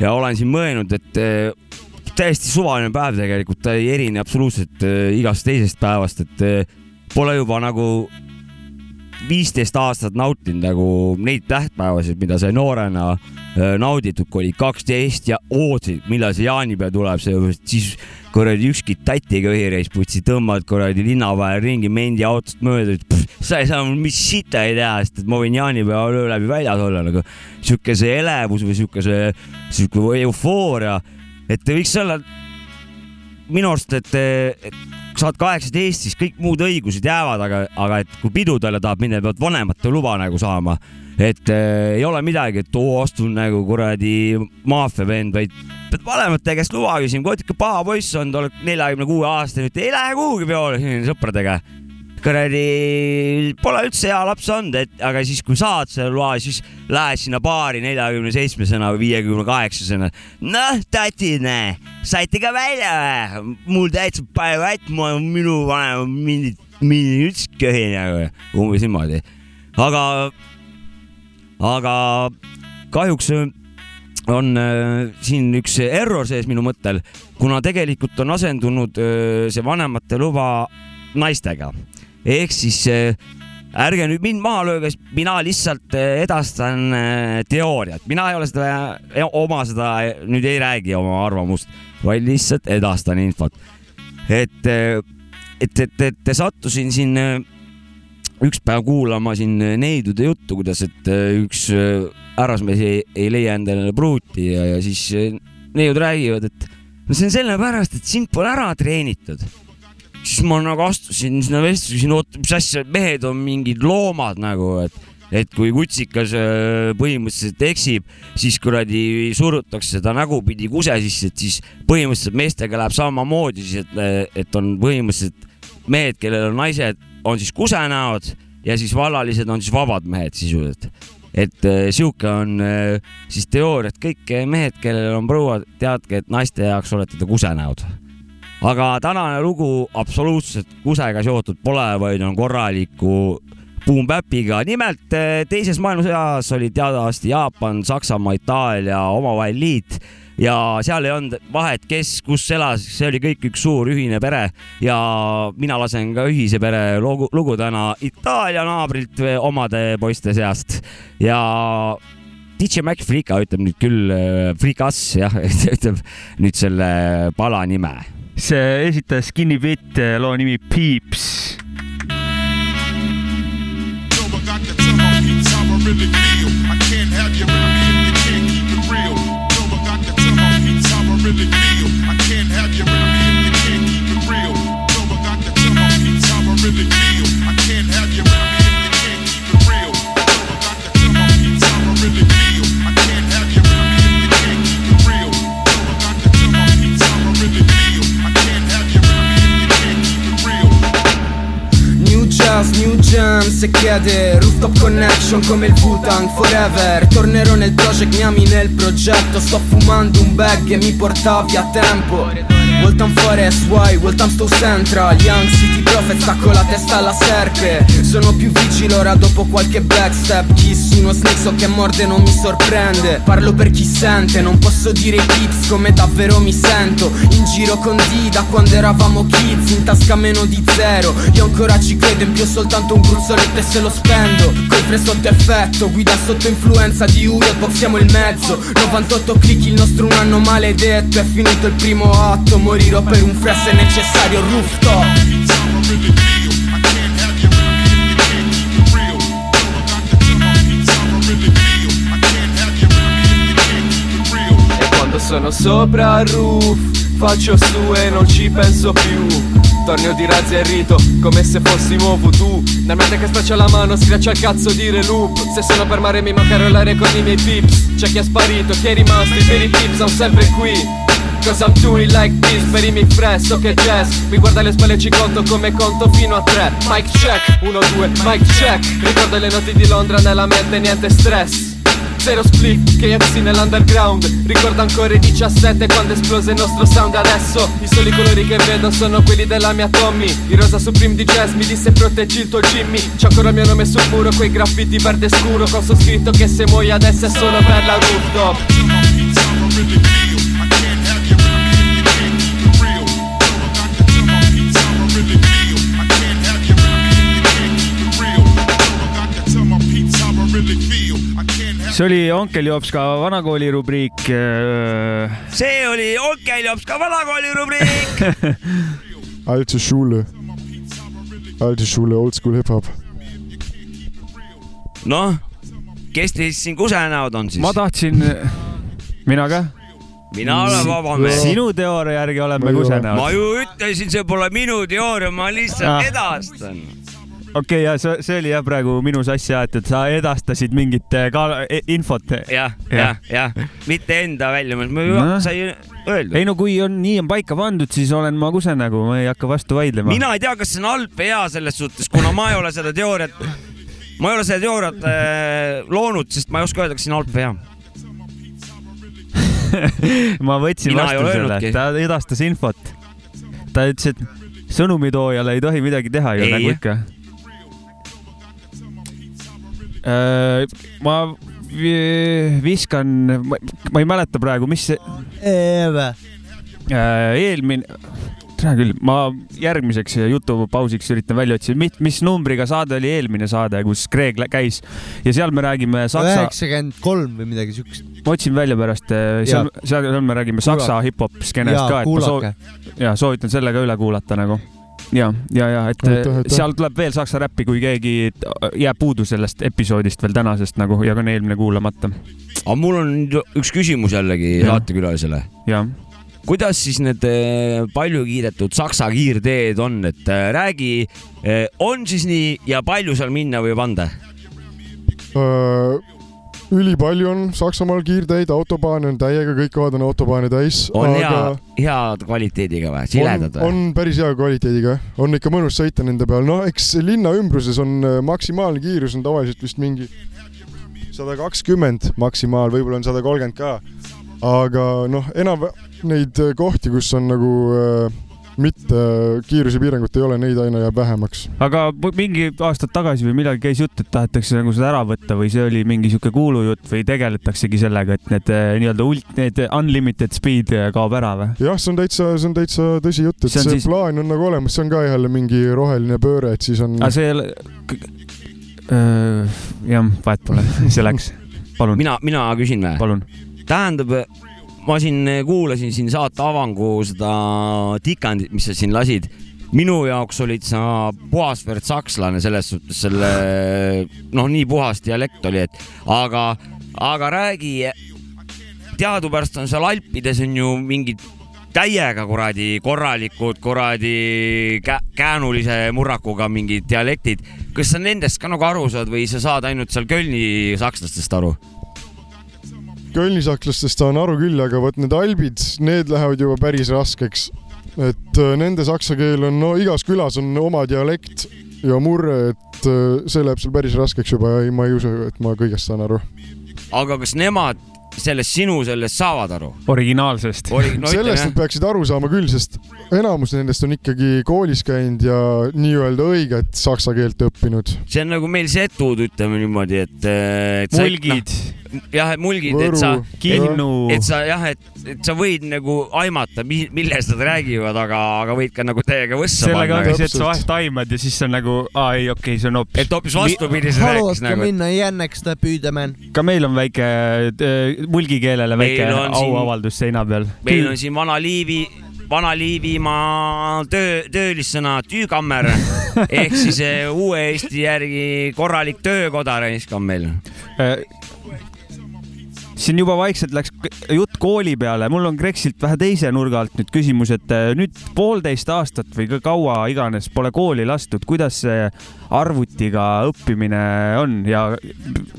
ja olen siin mõelnud, et eh, täiesti suvaline päev tegelikult, ta ei erine absoluutselt igast teisest päevast, et pole juba nagu viisteist aastat nautinud nagu neid tähtpäevasid, mida sai noorena äh, nauditud, kui oli kaksteist ja ootasid, millal see jaanipäev tuleb, sellepärast siis kuradi ükski tati ka ühireis putsi, tõmbad kuradi linna vahel ringi mendi autost mööda, sa ei saa mul mis sita ei tea, sest et ma võin jaanipäeval öö läbi väljas olla nagu sihuke see elevus või sihuke see, sihuke eufooria, et võiks olla minu arust, et, et kui sa oled kaheksateist, siis kõik muud õigused jäävad, aga, aga et kui pidudele tahab minna, pead vanemate luba nagu saama. et äh, ei ole midagi, et oo, astun nagu kuradi maffia vend, vaid pead vanemate käest luba küsima, kui ikka paha poiss olnud, oled neljakümne kuue aastane, ei lähe kuhugi peole sõpradega kuradi, pole üldse hea laps olnud, et aga siis, kui saad selle loa, siis lähed sinna baari neljakümne seitsmesena või viiekümne kaheksasena. noh, tatine, saite ka välja või? mul täitsa palju vatt, ma, minu vanem mind, mind üldse köhi nagu, umbes niimoodi. aga, aga kahjuks on äh, siin üks error sees minu mõttel, kuna tegelikult on asendunud äh, see vanemate luba naistega ehk siis äh, ärge nüüd mind maha lööge, sest mina lihtsalt äh, edastan äh, teooriat, mina ei ole seda, oma seda, nüüd ei räägi oma arvamust, vaid lihtsalt edastan infot. et, et, et, et sattusin siin üks päev kuulama siin neidude juttu, kuidas, et üks härrasmees ei, ei leia endale pruuti ja, ja siis neiud räägivad, et no see on sellepärast, et sind pole ära treenitud siis ma nagu astusin sinna vestlusse, küsisin, oot, mis asja, mehed on mingid loomad nagu, et, et kui kutsikas äh, põhimõtteliselt eksib, siis kuradi surutakse ta nägupidi kuse sisse, et siis põhimõtteliselt meestega läheb samamoodi siis, et, et on põhimõtteliselt mehed, kellel on naised, on siis kusenäod ja siis vallalised on siis vabad mehed sisuliselt. et äh, sihuke on äh, siis teooria, et kõik mehed, kellel on prouad, teadke, et naiste jaoks olete te kusenäod aga tänane lugu absoluutselt kusega seotud pole, vaid on korraliku boom-bap'iga. nimelt eh, teises maailmasõjas oli teatavasti Jaapan, Saksamaa, Itaalia omavahel liit ja seal ei olnud vahet, kes kus elas, see oli kõik üks suur ühine pere ja mina lasen ka ühise pere lugu, lugu täna Itaalia naabrilt või omade poiste seast. Ja DJ Mac Frika ütleb nüüd küll, Frikas jah, ütleb nüüd selle pala nime see esitas Skinny Bit, loo nimi Peeps. New jazz, new jam, se chiede Rooftop connection come il Wu-Tang forever. Tornerò nel project, mi ami nel progetto. Sto fumando un bag e mi porta via tempo. Waltham Forest, why? Waltham Stowe Central Young City Prophet sta con la testa alla serpe. Sono più vigile ora dopo qualche backstep. Kiss uno snake so che morde non mi sorprende. Parlo per chi sente, non posso dire i tips come davvero mi sento. In giro con D da quando eravamo kids In tasca meno di zero. Io ancora ci credo in più soltanto un gruzzoletto e se lo spendo. Col sotto effetto, guida sotto influenza di Uriel Boxiamo il mezzo. 98 click il nostro un anno maledetto. È finito il primo atto Morirò per un fresh è necessario rooftop E quando sono sopra il roof Faccio su e non ci penso più. Tornio di razzi e rito come se fossimo voodoo. Nel mente che straccia la mano schiaccia il cazzo dire loop Se sono per mare mi manca rollare con i miei pips. C'è chi è sparito, chi è rimasto, i veri tips sono sempre qui Cause I'm doing like this per i miei fresh, so che jazz? Mi guarda alle spalle e ci conto come conto fino a tre. Mic check, 1, 2, mic check. Ricordo le notti di Londra nella mente, niente stress. Zero split, KFC nell'underground. Ricordo ancora i 17 quando esplose il nostro sound. Adesso i soli colori che vedo sono quelli della mia Tommy. Il rosa supreme di jazz mi disse proteggi il tuo Jimmy C'è ancora il mio nome sul muro, quei graffiti verde scuro. Con su scritto che se muoio adesso è solo per la rooftop see oli Onkel Jopska vanakooli rubriik. see oli Onkel Jopska vanakooli rubriik. Alte Schule. Alte Schule, old school hip-hop. noh, kes teist siin kusenäod on siis? ma tahtsin, mina ka. mina olen vaba mees. sinu teooria järgi oleme kusenäod ma. ju ütlesin, see pole minu teooria, ma lihtsalt Ah. edastan. Okei okay,, ja see, see oli jah praegu minu sassi aetud, sa edastasid mingit eh, ka e- infot. jah, jah, jah, mitte enda välja, ma ju Noh. sai öeldud. ei no kui on nii on paika pandud, siis olen ma kusenägu, ma ei hakka vastu vaidlema. mina ei tea, kas see on halb või hea selles suhtes, kuna ma ei ole seda teooriat, ma ei ole seda teooriat äh, loonud, sest ma ei oska öelda, kas see on halb või hea. ma võtsin Mina vastu selle ta edastas infot. ta ütles, et sõnumitoojale ei tohi midagi teha ju Ei. nagu ikka. Ma vi- viskan, ma ei mäleta praegu, mis see Eve. äh, eelmine, tea küll, ma järgmiseks jutupausiks üritan välja otsida, mis, mis numbriga saade oli eelmine saade, kus lä- käis ja seal me räägime saksa, üheksakümmend kolm või midagi siukest. ma otsin välja pärast, seal, seal seal me räägime saksa hip-hop skeenest ka, et ma soo- kuulake., ja soovitan selle ka üle kuulata nagu. ja, ja, ja et Aitäh, aitäh. seal tuleb veel saksa räppi, kui keegi jääb puudu sellest episoodist veel tänasest nagu ja ka on eelmine kuulamata. aga mul on üks küsimus jällegi saatekülalisele. kuidas siis need eh, palju kiidetud saksa kiirteed on, et eh, räägi, on siis nii ja palju seal minna võib anda? Ülipalju on Saksamaal kiirteid, autobaane on täiega, kõik kohad on autobaane täis. on hea, hea kvaliteediga või, siledad on, või? on päris hea kvaliteediga, on ikka mõnus sõita nende peal, noh, eks linna ümbruses on äh, maksimaalne kiirus on tavaliselt vist mingi sada kakskümmend maksimaal, võib-olla on sada kolmkümmend ka. aga noh, enam neid kohti, kus on nagu äh, mitte kiirusepiirangut ei ole, neid aina jääb vähemaks. aga mingi aastad tagasi või millalgi käis jutt, et tahetakse nagu seda ära võtta või see oli mingi sihuke kuulujutt või tegeletaksegi sellega, et need eh, nii-öelda ult-, need unlimited speed eh, kaob ära või? jah, see on täitsa, see on täitsa tõsi jutt, et See see, siis- siis... plaan on nagu olemas, see on ka jälle mingi roheline pööre, et siis on. aga see ei ole, jah, vahet pole, see läks, palun, mina, mina küsin või? palun. tähendab, ma siin kuulasin siin saate avangu seda tikandit, mis sa siin lasid. minu jaoks olid sa puhasverd sakslane selles suhtes selle, noh, nii puhas dialekt oli, et aga, aga räägi, teadupärast on seal Alpides on ju mingid täiega kuradi korralikud kuradi kä käänulise murrakuga mingid dialektid. kas sa nendest ka nagu aru saad või sa saad ainult seal Kölni sakslastest aru? Kölni sakslastest saan aru küll, aga vot need albid, need lähevad juba päris raskeks. et äh, nende saksa keel on, no igas külas on oma dialekt ja murre, et äh, see läheb seal päris raskeks juba ja ei, ma ei usu, et ma kõigest saan aru. aga kas nemad sellest sinu sellest saavad aru? originaalsest. Ori-, no sellest nad peaksid aru saama küll, sest enamus nendest on ikkagi koolis käinud ja nii-öelda õiget saksa keelt õppinud. see on nagu meil setud, ütleme niimoodi, et, et mulgid, jah, et mulgid, et sa, Kinnu, et sa jah, et, et sa võid nagu aimata, millest nad räägivad, aga, aga võid ka nagu täiega võssa sellega panna ongi. see, et sa vahest aimad ja siis on nagu, aa ei, okei okay,, see on hoopis. et hoopis vastupidi see rääkis nagu, minna jänneks püüdema? ka meil on väike äh, mulgikeelele väike on siin- auavaldus seina peal. meil on siin vana Liivi, vana Liivimaa töö, töölissõna tüükammer ehk siis eh, uue Eesti järgi korralik töökoda raisk on meil. Siin juba vaikselt läks jutt kooli peale, mul on Grexilt vähe teise nurga alt nüüd küsimus, et äh, nüüd poolteist aastat või ka kaua iganes pole kooli lastud, kuidas see arvutiga õppimine on ja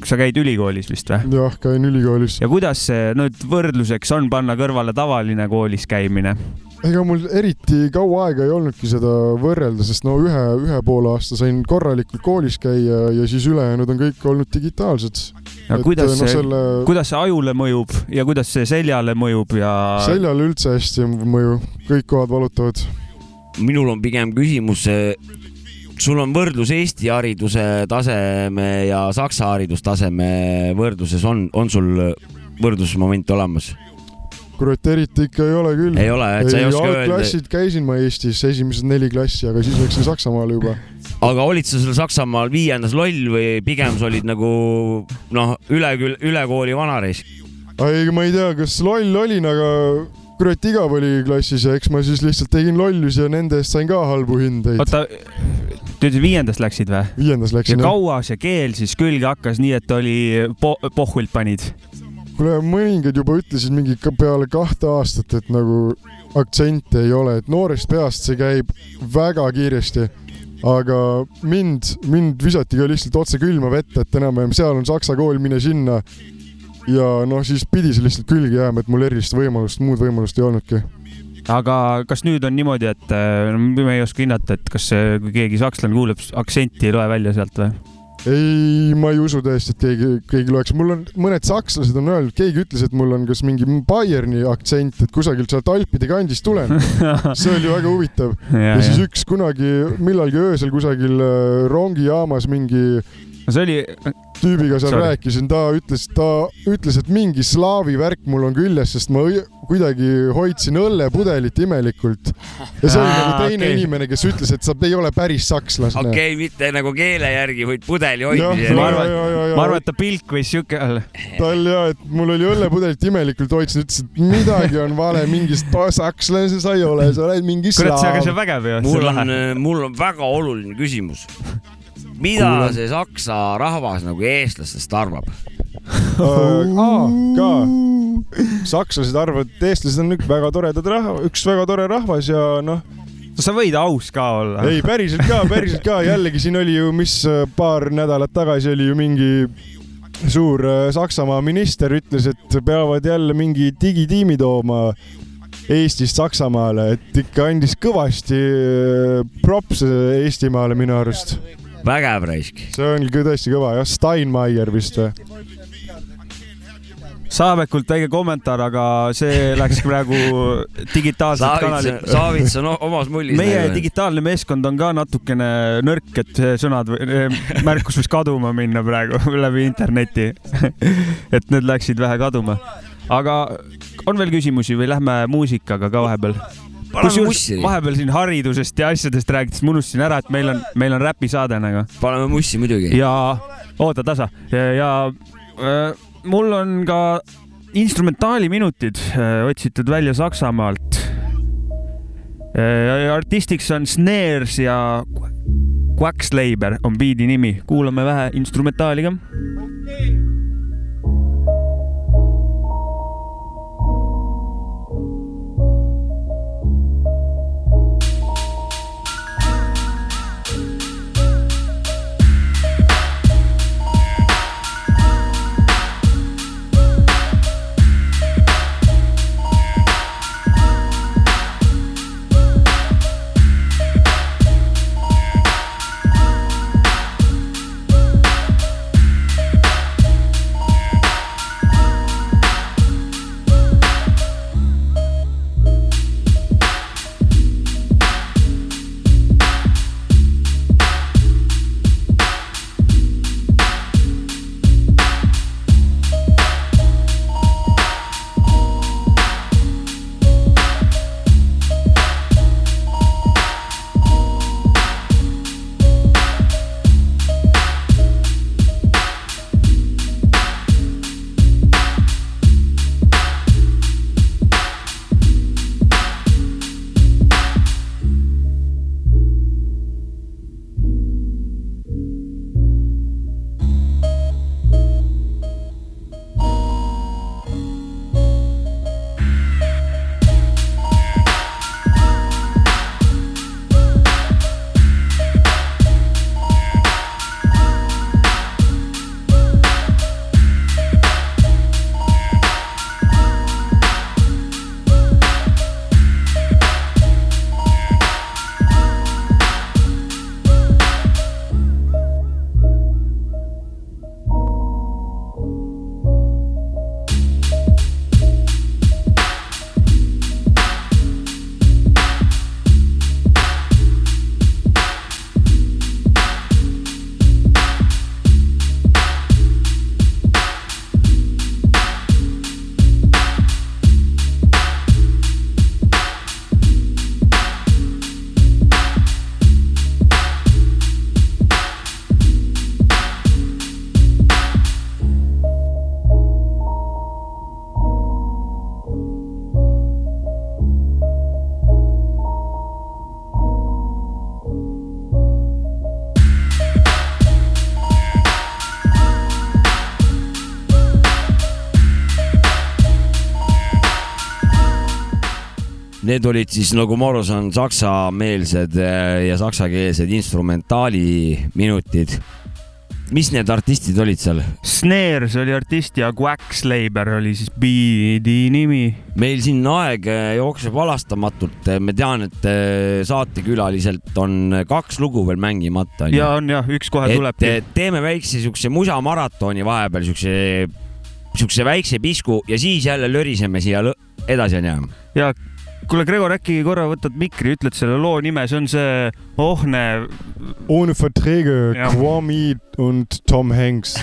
sa käid ülikoolis vist või? jah, käin ülikoolis. ja kuidas see nüüd võrdluseks on panna kõrvale tavaline koolis käimine? Ega mul eriti kaua aega ei olnudki seda võrrelda, sest no ühe, ühe poole aasta sain korralikult koolis käia ja siis ülejäänud on kõik olnud digitaalsed. no kuidas no, see, selle kuidas see ajule mõjub ja kuidas see seljale mõjub ja seljale üldse hästi ei mõju, kõik kohad valutavad. minul on pigem küsimus, sul on võrdlus Eesti hariduse taseme ja Saksa haridustaseme võrdluses on, on sul võrdlusmoment olemas? kurat, eriti ikka ei ole küll. Ei ole, et sa ei oska öelda- algklassid käisin ma Eestis, esimesed neli klassi, aga siis läksin Saksamaale juba. aga olid sa seal Saksamaal viiendas loll või pigem sa olid nagu noh, üle küll, üle kooli vanareis? ei, ma ei tea, kas loll olin, aga kurat, igav oli klassis ja eks ma siis lihtsalt tegin lollusi ja nende eest sain ka halbu hindeid. oota, te ütlesite viiendast läksid või? viiendas ja läksin jah. kaua see keel siis külge hakkas, nii et oli po-, pohvilt panid? kuule, mõningad juba ütlesid mingi ka peale kahte aastat, et nagu aktsenti ei ole, et noorest peast see käib väga kiiresti. aga mind, mind visati ka lihtsalt otse külma vette, et enam-vähem seal on saksa kool, mine sinna. ja noh, siis pidi see lihtsalt külge jääma, et mul erilist võimalust, muud võimalust ei olnudki. aga kas nüüd on niimoodi, et äh, me ei oska hinnata, et kas kui keegi sakslane kuuleb, aktsenti ei loe välja sealt või? ei, ma ei usu tõesti, et keegi, keegi loeks, mul on mõned sakslased on öelnud, keegi ütles, et mul on kas mingi Bayerni aktsent, et kusagilt sealt Alpide kandist tulen. see oli väga huvitav. Ja, ja siis üks kunagi millalgi öösel kusagil äh, rongijaamas mingi see oli tüübiga seal Sorry. rääkisin, ta ütles, ta ütles, et mingi slaavi värk mul on küljes, sest ma kuidagi hoidsin õllepudelit imelikult. ja see oli nagu teine okei. inimene, kes ütles, et sa ei ole päris sakslane okei okay,, mitte nagu keele järgi, vaid pudeli hoidmise ma järgi. arvan- ma arvan, et ta pilk võis siuke olla. tal ja, et mul oli õllepudelit imelikult hoidsin, ütles, et midagi on vale, mingist sakslane sa ei ole, sa oled mingi kurat, see, aga see on slaav. vägev ju, mul on mul on väga oluline küsimus. Mida Kuulan. see saksa rahvas nagu eestlastest arvab? aa, ka. sakslased arvavad, et eestlased on üks väga toredad rahva, üks väga tore rahvas ja noh, sa võid aus ka olla. ei päriselt ka, päriselt ka, jällegi siin oli ju, mis äh, paar nädalat tagasi oli ju mingi suur äh, Saksamaa minister ütles, et peavad jälle mingi digitiimi tooma Eestist Saksamaale, et ikka andis kõvasti äh, props Eestimaale minu arust. Vägev raisk. see on ikka tõesti kõva jah, Steinmeier vist või? Saabekult väike kommentaar, aga see läks praegu digitaalselt kanalit. Saavits on omas mullis. meie digitaalne meeskond on ka natukene nõrk, et sõnad, märkus võis kaduma minna praegu läbi interneti. et need läksid vähe kaduma. aga on veel küsimusi või lähme muusikaga ka vahepeal? Mussi. vahepeal siin haridusest ja asjadest rääkides ma unustasin ära, et meil on, meil on räpisaade nagu. paneme mussi muidugi. ja oota tasa ja, ja äh, mul on ka instrumentaaliminutid äh, otsitud välja Saksamaalt äh,. artistiks on Snares ja Quackslaber on biidi nimi, kuulame vähe instrumentaali ka. Thank Need olid siis, nagu ma aru saan, saksameelsed äh, ja saksakeelsed instrumentaali minutid. mis need artistid olid seal? Snares oli artist ja Quackslaber oli siis biidi nimi. meil siin aeg äh, jookseb halastamatult, me tean, et äh, saatekülaliselt on kaks lugu veel mängimata. ja on jah, üks kohe tuleb. teeme väikse siukse musamaratoni vahepeal, siukse, siukse väikse pisku ja siis jälle löriseme siia edasi onju. ja kuule, Gregor, äkki korra võtad mikri, ütled selle loo nime, see on see Ohne. Ohne Verträge, Ja. Kwame und Tom Hanks.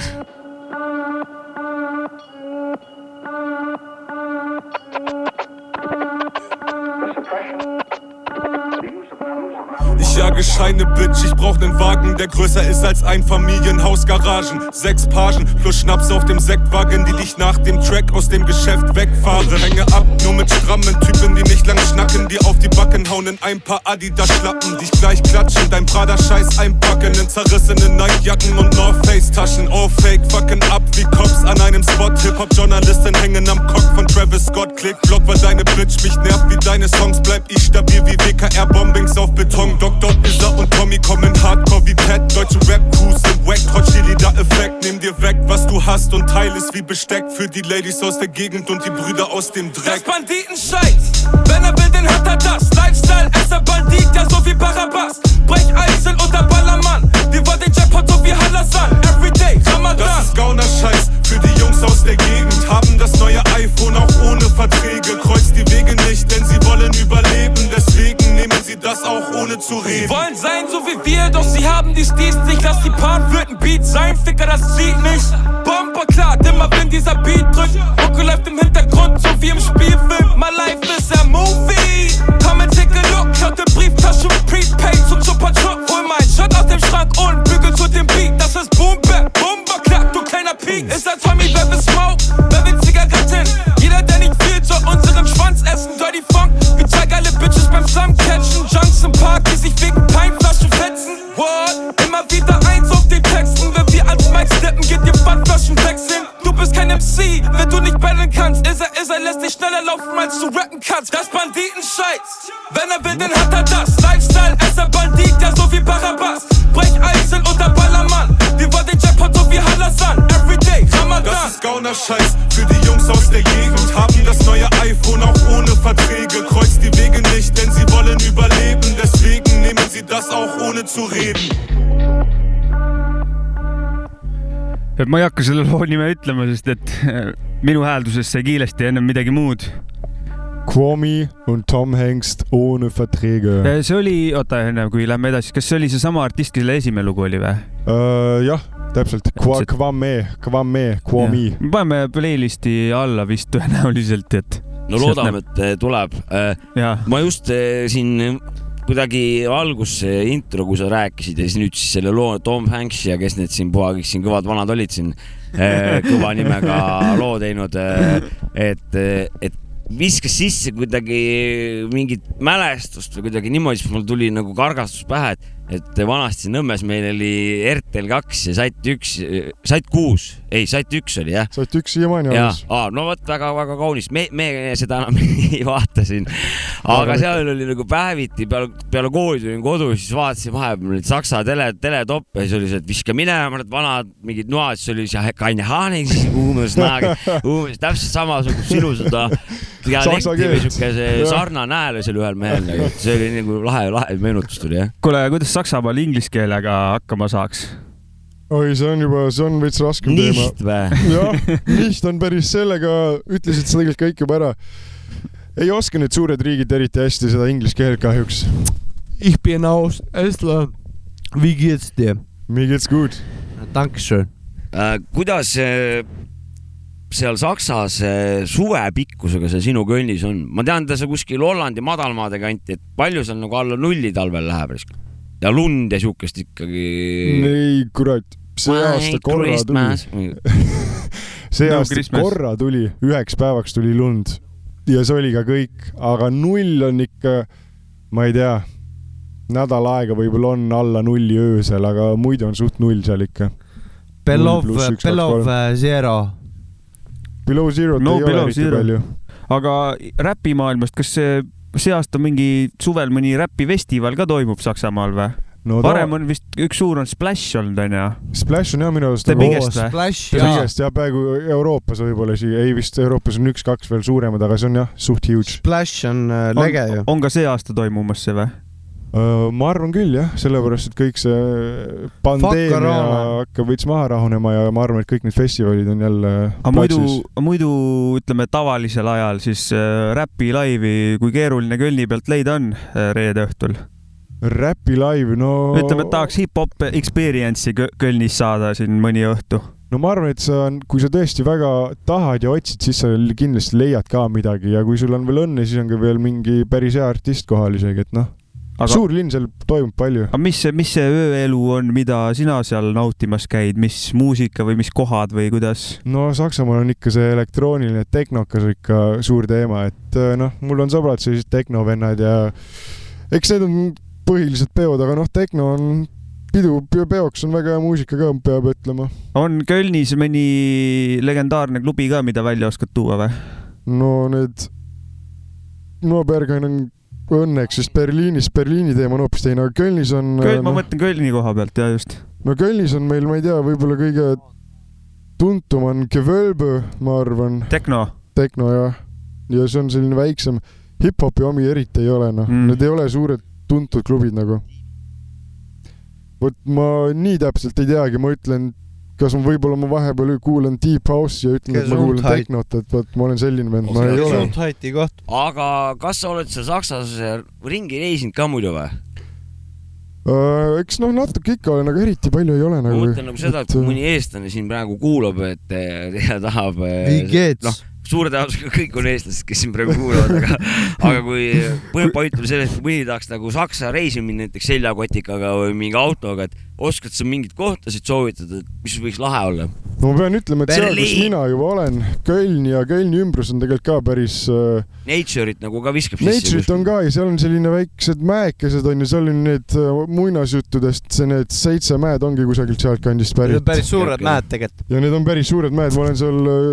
Ich jage Scheine, Bitch, ich brauch nen Wagen, der größer ist als ein Familienhaus, Garagen. Sechs Pagen plus Schnaps auf dem Sektwagen, die dich nach dem Track aus dem Geschäft wegfahren. Hänge ab, nur mit strammen Typen, die nicht lang schnacken, die auf die Backen hauen in ein paar Adidas-Schlappen, dich gleich klatschen, dein Prada-Scheiß einpacken in zerrissenen Nike-Jacken und North Face-Taschen. All fake, fucken ab wie Cops an einem Spot. Hip-Hop-Journalisten hängen am Cock von Travis Scott. Klick, Block, weil deine Bitch mich nervt wie deine Songs. Bleib ich stabil wie WKR-Bombings auf Beton. Dr. Isar und Tommy kommen hardcore wie Ted. Deutsche Rap-Crews sind wack, trotz Cheerleader-Effekt. Nimm dir weg, was du hast und teil es wie Besteck. Für die Ladies aus der Gegend und die Brüder aus dem Dreck. Das Banditenscheiß, wenn er will, dann hat er das. Lifestyle, ist er Bandit, ja so wie Barabbas. Brech Eisel unter Ballermann, die wollen den Jackpot so wie Hallasan. Everyday, Ramadan. Das ist Gauner-Scheiß für die Jungs aus der Gegend. Haben das neue iPhone auch ohne Verträge. Kreuzt die Wege nicht, denn sie wollen überleben. Deswegen sie das auch ohne zu Sie reden. wollen sein so wie wir, doch sie haben die Steeds nicht. Lass die Part wird ein Beat sein, Ficker, das zieht nicht. Bomber klar, immer wenn dieser Beat drückt. Mucke läuft im Hintergrund, so wie im Spielfilm. My life is a movie. Come and take a look, klaute Brieftasche mit Prepaid zum Supertruck. Hol mein Shot aus dem Schrank und bügel zu dem Beat. Das ist Boom Bap, Bomber klar, du kleiner Peak. Ist ein Tommy, wer will Smoke, wer will Zigaretten? Jeder, der nicht viel, soll unseren Schwanz essen. Dirty Funk, wir zeigen alle Bitches happens, I'm catching junks and pockets. Bist kein MC, wenn du nicht battlen kannst. Ist er, ist er, lässt dich schneller laufen, als du rappen kannst. Das Banditenscheiß. Wenn er will, dann hat er das. Lifestyle, ist er Bandit, ja so wie Barabbas. Brech Eisel unter Ballermann. Die wollen den Jackpot so wie Hallasan. Everyday, Ramadan. Das ist Gauner-Scheiß für die Jungs aus der Gegend. Haben das neue iPhone auch ohne Verträge. Kreuzt die Wege nicht, denn sie wollen überleben. Deswegen nehmen sie das auch ohne zu reden. Et ma ei hakka selle loo nime ütlema, sest et äh, minu häälduses sai kiiresti ennem midagi muud. Kwame und Tom Hanks ohne Verträge. see oli, oota enne kui lähme edasi, kas see oli seesama artist, kelle esimene lugu oli või? Äh, jah, täpselt. Kwame, Kwame, Kwame. paneme playlisti alla vist tõenäoliselt, et. no loodame, et tuleb. ma just siin kuidagi algus see intro, kui sa rääkisid ja siis nüüd siis selle loo Tom Hanks ja kes need siin puha kõik siin kõvad vanad olid siin eh, kõva nimega loo teinud, et, et viskas sisse kuidagi mingit mälestust või kuidagi niimoodi, siis mul tuli nagu kargastus pähe, et, et vanasti Nõmmes meil oli RTL kaks ja Sat üks, Sat kuus, ei Sat üks oli jah. Sat üks siiamaani alles., no vot väga-väga kaunis, me, me seda enam ei vaata siin. aga seal oli nagu päeviti peale, peale kooli tulin kodu, siis vaatasin vahepeal neid saksa tele, teletoppe ja siis oli see, et viska minema need vanad mingid noad, siis oli see Kaine Haaning, siis umbes naag, umbes täpselt samasugust ilusat Saksa dialekti või keelt. siuke see Jah. sarnane hääl oli seal ühel mehel nagu, see oli nagu lahe, lahe meenutus tuli jah. kuule, kuidas Saksamaal inglise keelega hakkama saaks? oi, see on juba, see on veits raskem Nicht teema vä?. jah, nicht on päris sellega, ütlesid sa tegelikult kõik juba ära. ei oska need suured riigid eriti hästi seda inglise keelt kahjuks. Ich bin aus Estland. Wie geht's dir? Mir geht's gut. Dankeschön. Äh, kuidas äh, seal Saksas äh, suvepikkusega see sinu könnis on? ma tean, ta seal kuskil Hollandi madalmaade kanti, et palju seal nagu alla nulli talvel läheb risk- ja lund ja siukest ikkagi. ei kurat, see aasta korra tuli. see No aasta Christmas. korra tuli, üheks päevaks tuli lund ja see oli ka kõik, aga null on ikka, ma ei tea, nädal aega võib-olla on alla nulli öösel, aga muidu on suht null seal ikka. Belov Belov Zero. Below Zero't no ei ole below eriti zero palju. aga räpimaailmast, kas see see aasta mingi suvel mõni räpifestival ka toimub Saksamaal või? no varem on vist üks suur on Splash olnud onju. Splash on jah minu arust The nagu- biggest või? Splash The ja biggest ja peaaegu Euroopas võib-olla isegi, ei vist Euroopas on üks-kaks veel suuremad, aga see on jah, suht huge. Splash on äh, lege ju. on ka see aasta toimumas see või? Ma arvan küll jah, sellepärast et kõik see pandeemia hakkab veits maha rahunema ja ma arvan, et kõik need festivalid on jälle aga muidu muidu ütleme tavalisel ajal siis äh, räpi laivi, kui keeruline Kölni pealt leida on äh, reede õhtul? Räpi live, no ütleme, et tahaks hip-hop experience'i Kö- Kölnis saada siin mõni õhtu. no ma arvan, et sa, kui sa tõesti väga tahad ja otsid, siis sa kindlasti leiad ka midagi ja kui sul on veel õnne, siis on ka veel mingi päris hea artist kohal isegi, et noh Aga- aga..., suur linn, seal toimub palju. aga mis see, mis see ööelu on, mida sina seal nautimas käid, mis muusika või mis kohad või kuidas? no Saksamaal on ikka see elektrooniline tehnokas ikka suur teema, et äh, noh, mul on sõbrad sellised tehnovennad ja eks need on põhilised peod, aga noh, tehno on pidu, peoks on väga hea muusika ka, peab ütlema. on Kölnis mõni legendaarne klubi ka, mida välja oskad tuua või? no need, no Bergen on õnneks, sest Berliinis, Berliini teema on hoopis teine, aga Kölnis on Köl-, ma noh, mõtlen Kölni koha pealt ja just. no Kölnis on meil, ma ei tea, võib-olla kõige tuntum on Gewölbe, ma arvan. Tehno. Tehno jah, ja see on selline väiksem, hip-hopi omi eriti ei ole noh mm., need ei ole suured tuntud klubid nagu. vot ma nii täpselt ei teagi, ma ütlen, kas ma võib-olla ma vahepeal kuulan Deep House'i ja ütlen, et ma kuulan. Tehnot, et vot ma olen selline vend, ma ei ole. Aga kas sa oled seal Saksas ringi reisinud ka muidu või? Äh, eks noh, natuke ikka olen, aga eriti palju ei ole ma nagu. mõtlen nagu seda, et kui mõni eestlane siin praegu kuulab, et eh, ja tahab. Vigets. noh, suure tõenäosusega kõik on eestlased, kes siin praegu kuulavad, aga, aga kui põhimõtteliselt ütleme sellest, et mõni tahaks nagu Saksa reisima minna näiteks seljakotikaga või mingi autoga, et oskad sa mingeid kohtasid soovitada, et mis võiks lahe olla? no ma pean ütlema, et seal, kus Berliin. mina juba olen, Köln ja Kölni ümbrus on tegelikult ka päris äh, Nature'it nagu ka viskab Nature'it on ka ja seal on selline väiksed mäekesed on ju, seal on need äh, muinasjuttudest, see need seitse mäed ongi kusagilt sealtkandist Need pärit on. päris suured mäed tegelikult. ja need on päris suured mäed, ma olen seal äh,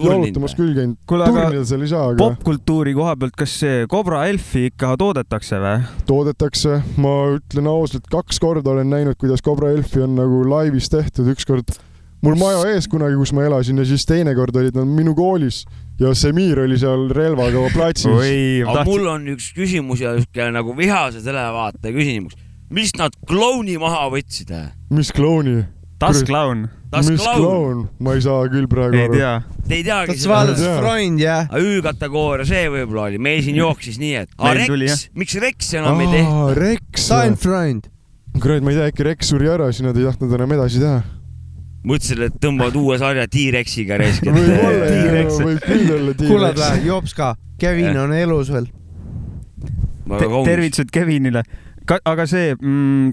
jalutamas küll käinud. Turnida seal ei saa, aga popkultuuri koha pealt, kas see Cobra Elfi ikka toodetakse või? toodetakse. ma ütlen ausalt, kaks korda olen näinud, kuidas Cobra Elfi on nagu laivis tehtud, ükskord mul maja ees kunagi, kus ma elasin ja siis teinekord olid nad minu koolis ja Semir oli seal relvaga platsis. oi, aga mul on üks küsimus ja siuke nagu vihase televaataja küsimus. mis nad klouni maha võtsid? mis klouni? Das Clown. Das mis Clown. ma ei saa küll praegu ei aru. Te ei teagi kas vaadates. Freund jah? Ü-kategooria see võib-olla oli, meil siin jooksis nii, et Rex, miks Rex enam ei tehta? Rex. Stein Freund. kurat, ma ei tea, äkki Rex suri ära, siis nad ei tahtnud enam edasi teha. mõtlesin, et tõmbavad uue sarja T-Rexiga raisk, võib küll olla T-Rex. või, jops ka, Kevin on elus veel. tervitused Kevinile. Aga see mm,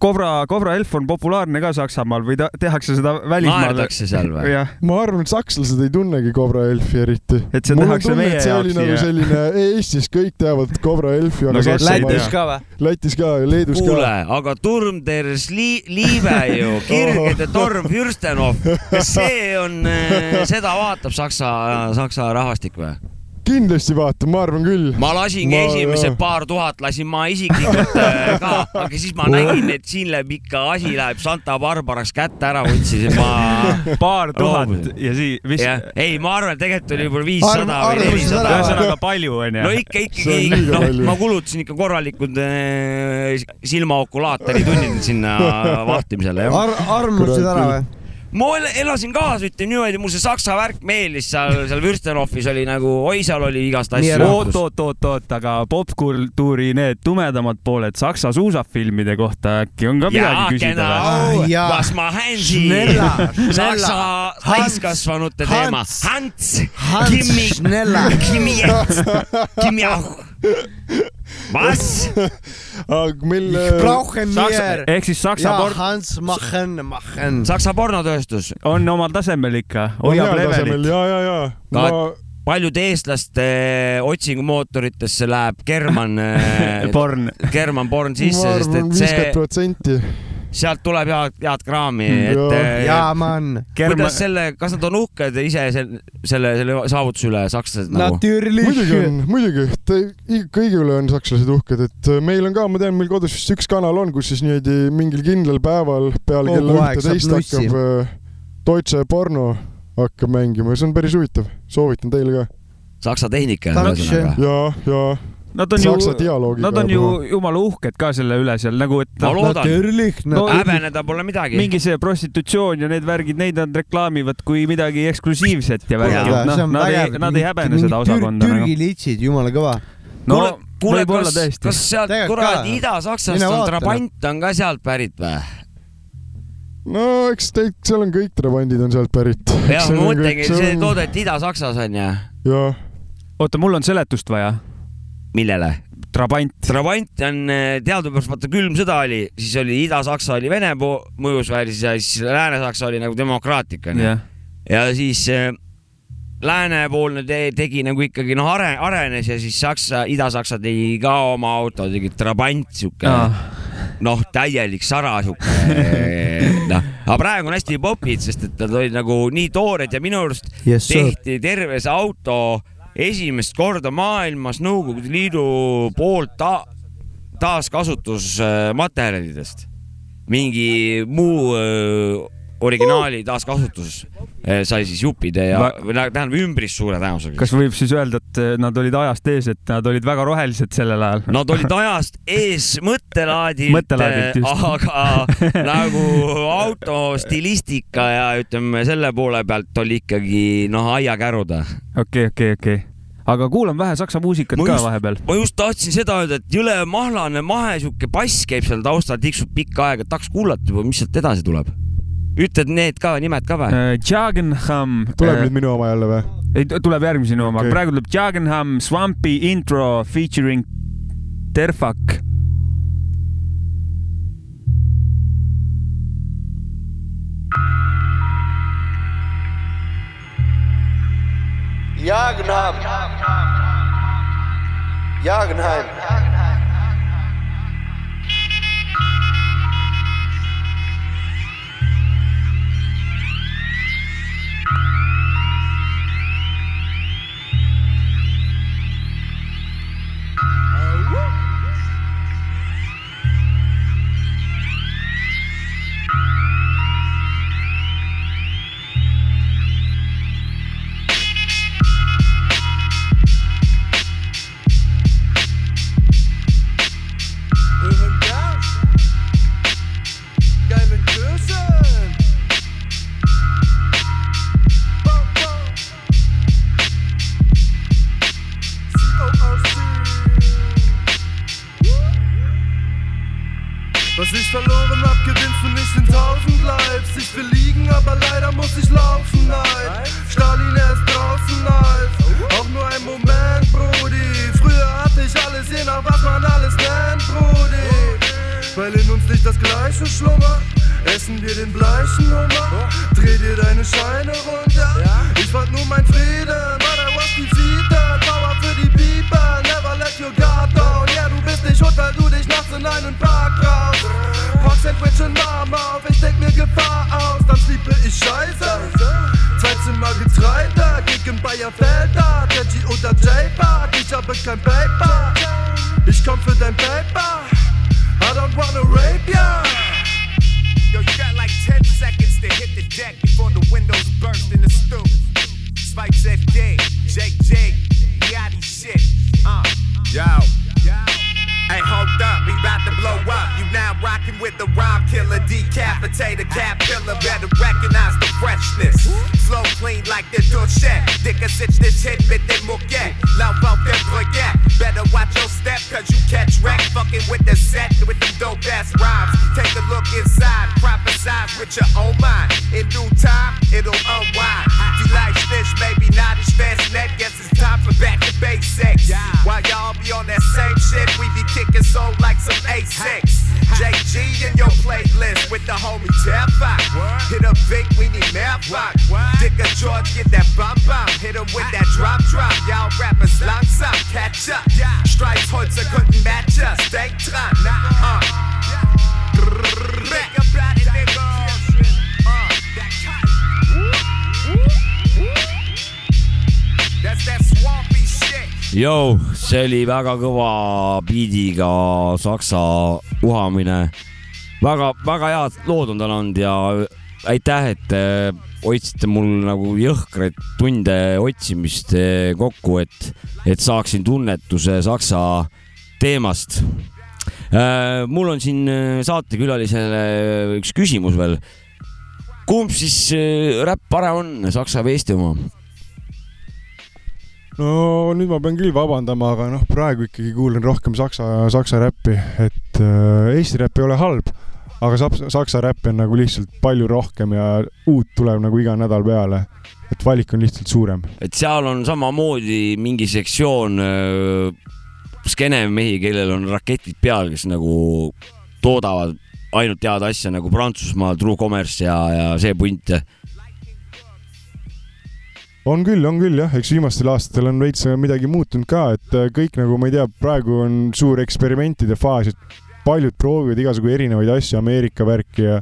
Cobra, Cobra Elf on populaarne ka Saksamaal või ta, tehakse seda välismaal? naerdakse seal või? ma arvan, et sakslased ei tunnegi Cobra Elfi eriti. Et see tehakse meie et see oli jaoks nagu selline, Eestis kõik teavad Cobra Elfi, aga No Saksamaal Lätis ka või? Lätis ka ja Leedus kuule ka., aga Turm der Sli-, Liive ju, kirgede torm Fürstenhof, kas see on, seda vaatab Saksa, Saksa rahvastik või? Kindlasti vaatan, ma arvan küll. ma lasingi Ma- esimesed paar tuhat lasin ma isiklikult äh, ka, aga siis ma nägin, et siin läheb ikka asi läheb Santa Barbaras kätte ära võtsin, ma. paar tuhat ja siis, mis, ei, ma arvan, et tegelikult oli võib-olla viissada või nelisada ühesõnaga palju onju no. ikka, ikkagi noh, ma kulutasin ikka korralikud äh, silmaokulaatori tunnid sinna vahtimisele, jah. Ar-, armusid ära või? Ma el- elasin kaasa, ütleme niimoodi, mul see saksa värk meeldis seal, seal Würstenhofis oli nagu, oi, seal oli igast asju oot, oot, oot, oot, aga popkultuuri need tumedamad pooled Saksa suusafilmide kohta äkki on ka midagi küsida või? was ma Hansi, saksa Hans, täiskasvanute teema. Hans, Hans, Schneller. Kimmi jetzt, Kimmi auch. Was? aga meil äh, ehk siis Saksa ja port Hans machen, machen. Saksa pornotööstus, on omal tasemel ikka, hoiab levelit. ja, ja, ja. ma Ka- paljude eestlaste otsingumootoritesse läheb German Porn. German porn sisse, sest et see viiskümmend, protsenti. Sealt tuleb head, head kraami, Mm, et eh, jaa, man. kuidas selle, kas nad on uhked ise selle, selle, selle saavutuse üle, sakslased nagu? muidugi on, muidugi, kõigi üle on sakslased uhked, et äh, meil on ka, ma tean, meil kodus vist üks kanal on, kus siis niimoodi mingil kindlal päeval peale kella ühte-teist hakkab äh, Deutsche porno hakkab mängima ja see on päris huvitav, soovitan teile ka. saksa tehnika Dankeschön. ühesõnaga. Nad on saksa ju, nad on ju jumala uhked ka selle üle seal nagu, et ma noh, loodan, No- häbeneda pole midagi. mingi see prostitutsioon ja need värgid, neid nad reklaamivad kui midagi eksklusiivset ja värgi, Jaa, et see noh nad ei nad ei häbene seda osakonda. Türgi litsid, jumala kõva. no kuule, kas, kas. sealt kuradi. Ida-Saksast on Trabant on ka sealt pärit või? no eks teid, seal on kõik trabandid on sealt pärit. jah, ma mõtlengi, see toodeti Ida-Saksas on ju. jah, oota, mul on seletust vaja. millele? Trabant. Trabant on eh, teadupärast, vaata külm sõda oli, siis oli Ida-Saksa oli Vene mõjusfääris ja siis Lääne-Saksa oli nagu demokraatlik onju. jah, ja siis äh, läänepoolne te tegi nagu ikkagi noh, are-, arenes ja siis Saksa, Ida-Saksa tegi ka oma auto, tegi Trabant siuke noh, täielik sara siuke noh, aga praegu on hästi popid, sest et nad olid nagu nii toored ja minu arust Yes, tehti terve see auto esimest korda maailmas Nõukogude Liidu poolt ta taaskasutusmaterjalidest. mingi muu öö, originaali taaskasutus sai siis juppide ja Va-, tähendab ümbris suure tõenäosusega. kas võib siis öelda, et eh, nad olid ajast ees, et nad olid väga rohelised sellel ajal? Nad olid ajast ees mõttelaadilt, Mõttelaadilt, just. aga nagu auto stilistika ja ütleme selle poole pealt oli ikkagi noh, aiakäruda. okei, okei, okei. aga kuulan vähe saksa muusikat Ma ka just- vahepeal. ma just tahtsin seda öelda, et jõle mahlane mahe sihuke bass käib seal taustal, tiksub pikka aega, tahaks kuulata juba, mis sealt edasi tuleb. Ütled need ka, nimed ka või? Jagenham. tuleb nüüd minu oma jälle või? ei, tuleb järgmisena oma Okei. okay., praegu tuleb Jagenham Swampy intro featuring Terfak. Jagenheim. Jagenheim. Weil in uns nicht das Gleiche schlummert. Essen wir den bleichen Hummer, dreh dir deine Scheine runter. Ich wollt nur mein Frieden, but I was defeated. Power für die People, never let your guard down. Ja, du bist nicht Hotel, du dich nachts in einen Park raus. Pack Sandwich und Mama auf, ich denk mir Gefahr aus, dann sliepe ich scheiße. Zwei Zimmer Getreide, Gig in Bayerfelder, Reggie oder J-Park, ich habe kein Paper. Ich komm für dein Paper, I don't wanna rape ya. Yo, you got like 10 seconds to hit the deck before the windows burst in the stoop. Spike said dig, Jake Jake, Yachty shit. Uh, yo. Hey, hold up, we about to blow up. You now rocking with the rhyme killer, decapitator, cap killer. Better recognize the freshness. Flow clean like the douche. Dicka sitch this hit with the moquette. Love out their project. Better watch your step, cause you catch wreck. Fucking with the set, with them dope ass rhymes. Take a look inside, prophesize with your own mind. In due time, it'll unwind. You like snitch, maybe not as fast net. Guess it's time for back to basics. While y'all be on that same shit, we be kicking soul like some A6. JG in your playlist with the homie Tefak. Hit a Vic, we need Melrock. Dick a George, get that bum bum. Hit him with that drop drop. Y'all rappers langsam, catch up. Stripes heute couldn't match us. Denk dran. Uh. Up Jou, see oli väga kõva biidiga saksa uhamine. väga, väga head lood on tal olnud ja aitäh, et äh, hoidsite mul nagu jõhkraid tunde otsimist äh, kokku, et, et saaksin tunnetuse saksa teemast. mul on siin äh, saatekülalisele üks küsimus veel. kumb siis äh, räpp parem on, saksa või eesti oma? No nüüd ma pean küll vabandama, aga noh, praegu ikkagi kuulan rohkem saksa, saksa räppi, et äh, Eesti räpp ei ole halb, aga saps- saksa räppi on nagu lihtsalt palju rohkem ja uut tuleb nagu iga nädal peale. et valik on lihtsalt suurem. et seal on samamoodi mingi sektsioon äh, skeenemehi, kellel on raketid peal, kes nagu toodavad ainult head asja nagu Prantsusmaal True Commerce ja, ja see punt. On küll, on küll jah, eks viimastel aastatel on veits midagi muutunud ka, et äh, kõik nagu ma ei tea, praegu on suur eksperimentide faas, et paljud proovivad igasugu erinevaid asju, Ameerika värki ja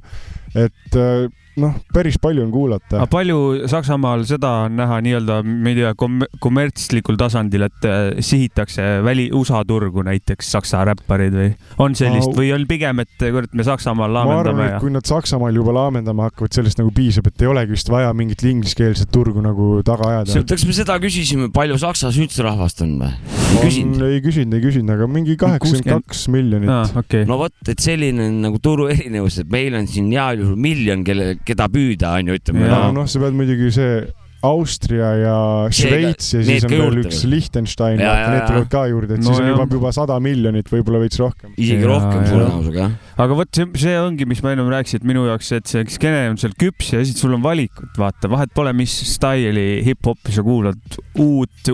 et äh, noh, päris palju on kuulata aga. palju Saksamaal seda on näha nii-öelda, ma ei tea kom, kommertslikul tasandil, et äh, sihitakse väli, USA turgu näiteks saksa räppareid või on sellist või on pigem, et kurat, me Saksamaal ma arvan, laamendame et ja kui nad Saksamaal juba laamendama hakkavad, sellest nagu piisab, et ei olegi vist vaja mingit ingliskeelset turgu nagu taga ajada. kas me seda küsisime, palju Saksa süüdsrahvast on või? ei küsinud, ei küsinud, aga mingi kaheksakümmend kaks miljonit ah,. Okay. no vot, et selline on nagu turu erinevus, et meil on siin heal juhul miljon, kelle, keda püüda on ju, ütleme. ja noh, sa pead muidugi see Austria ja Šveits ja siis on veel juurde üks. Liechtenstein, need tulevad ka juurde, et No siis on juba, juba sada miljonit, võib-olla veits rohkem. isegi Ja, rohkem suure tõenäosusega jah. aga vot see, see ongi, mis ma ennem rääkisin, et minu jaoks, et see skeene on seal küps ja siis sul on valikut, vaata, vahet pole, mis staili hip-hopi sa kuulad, uut,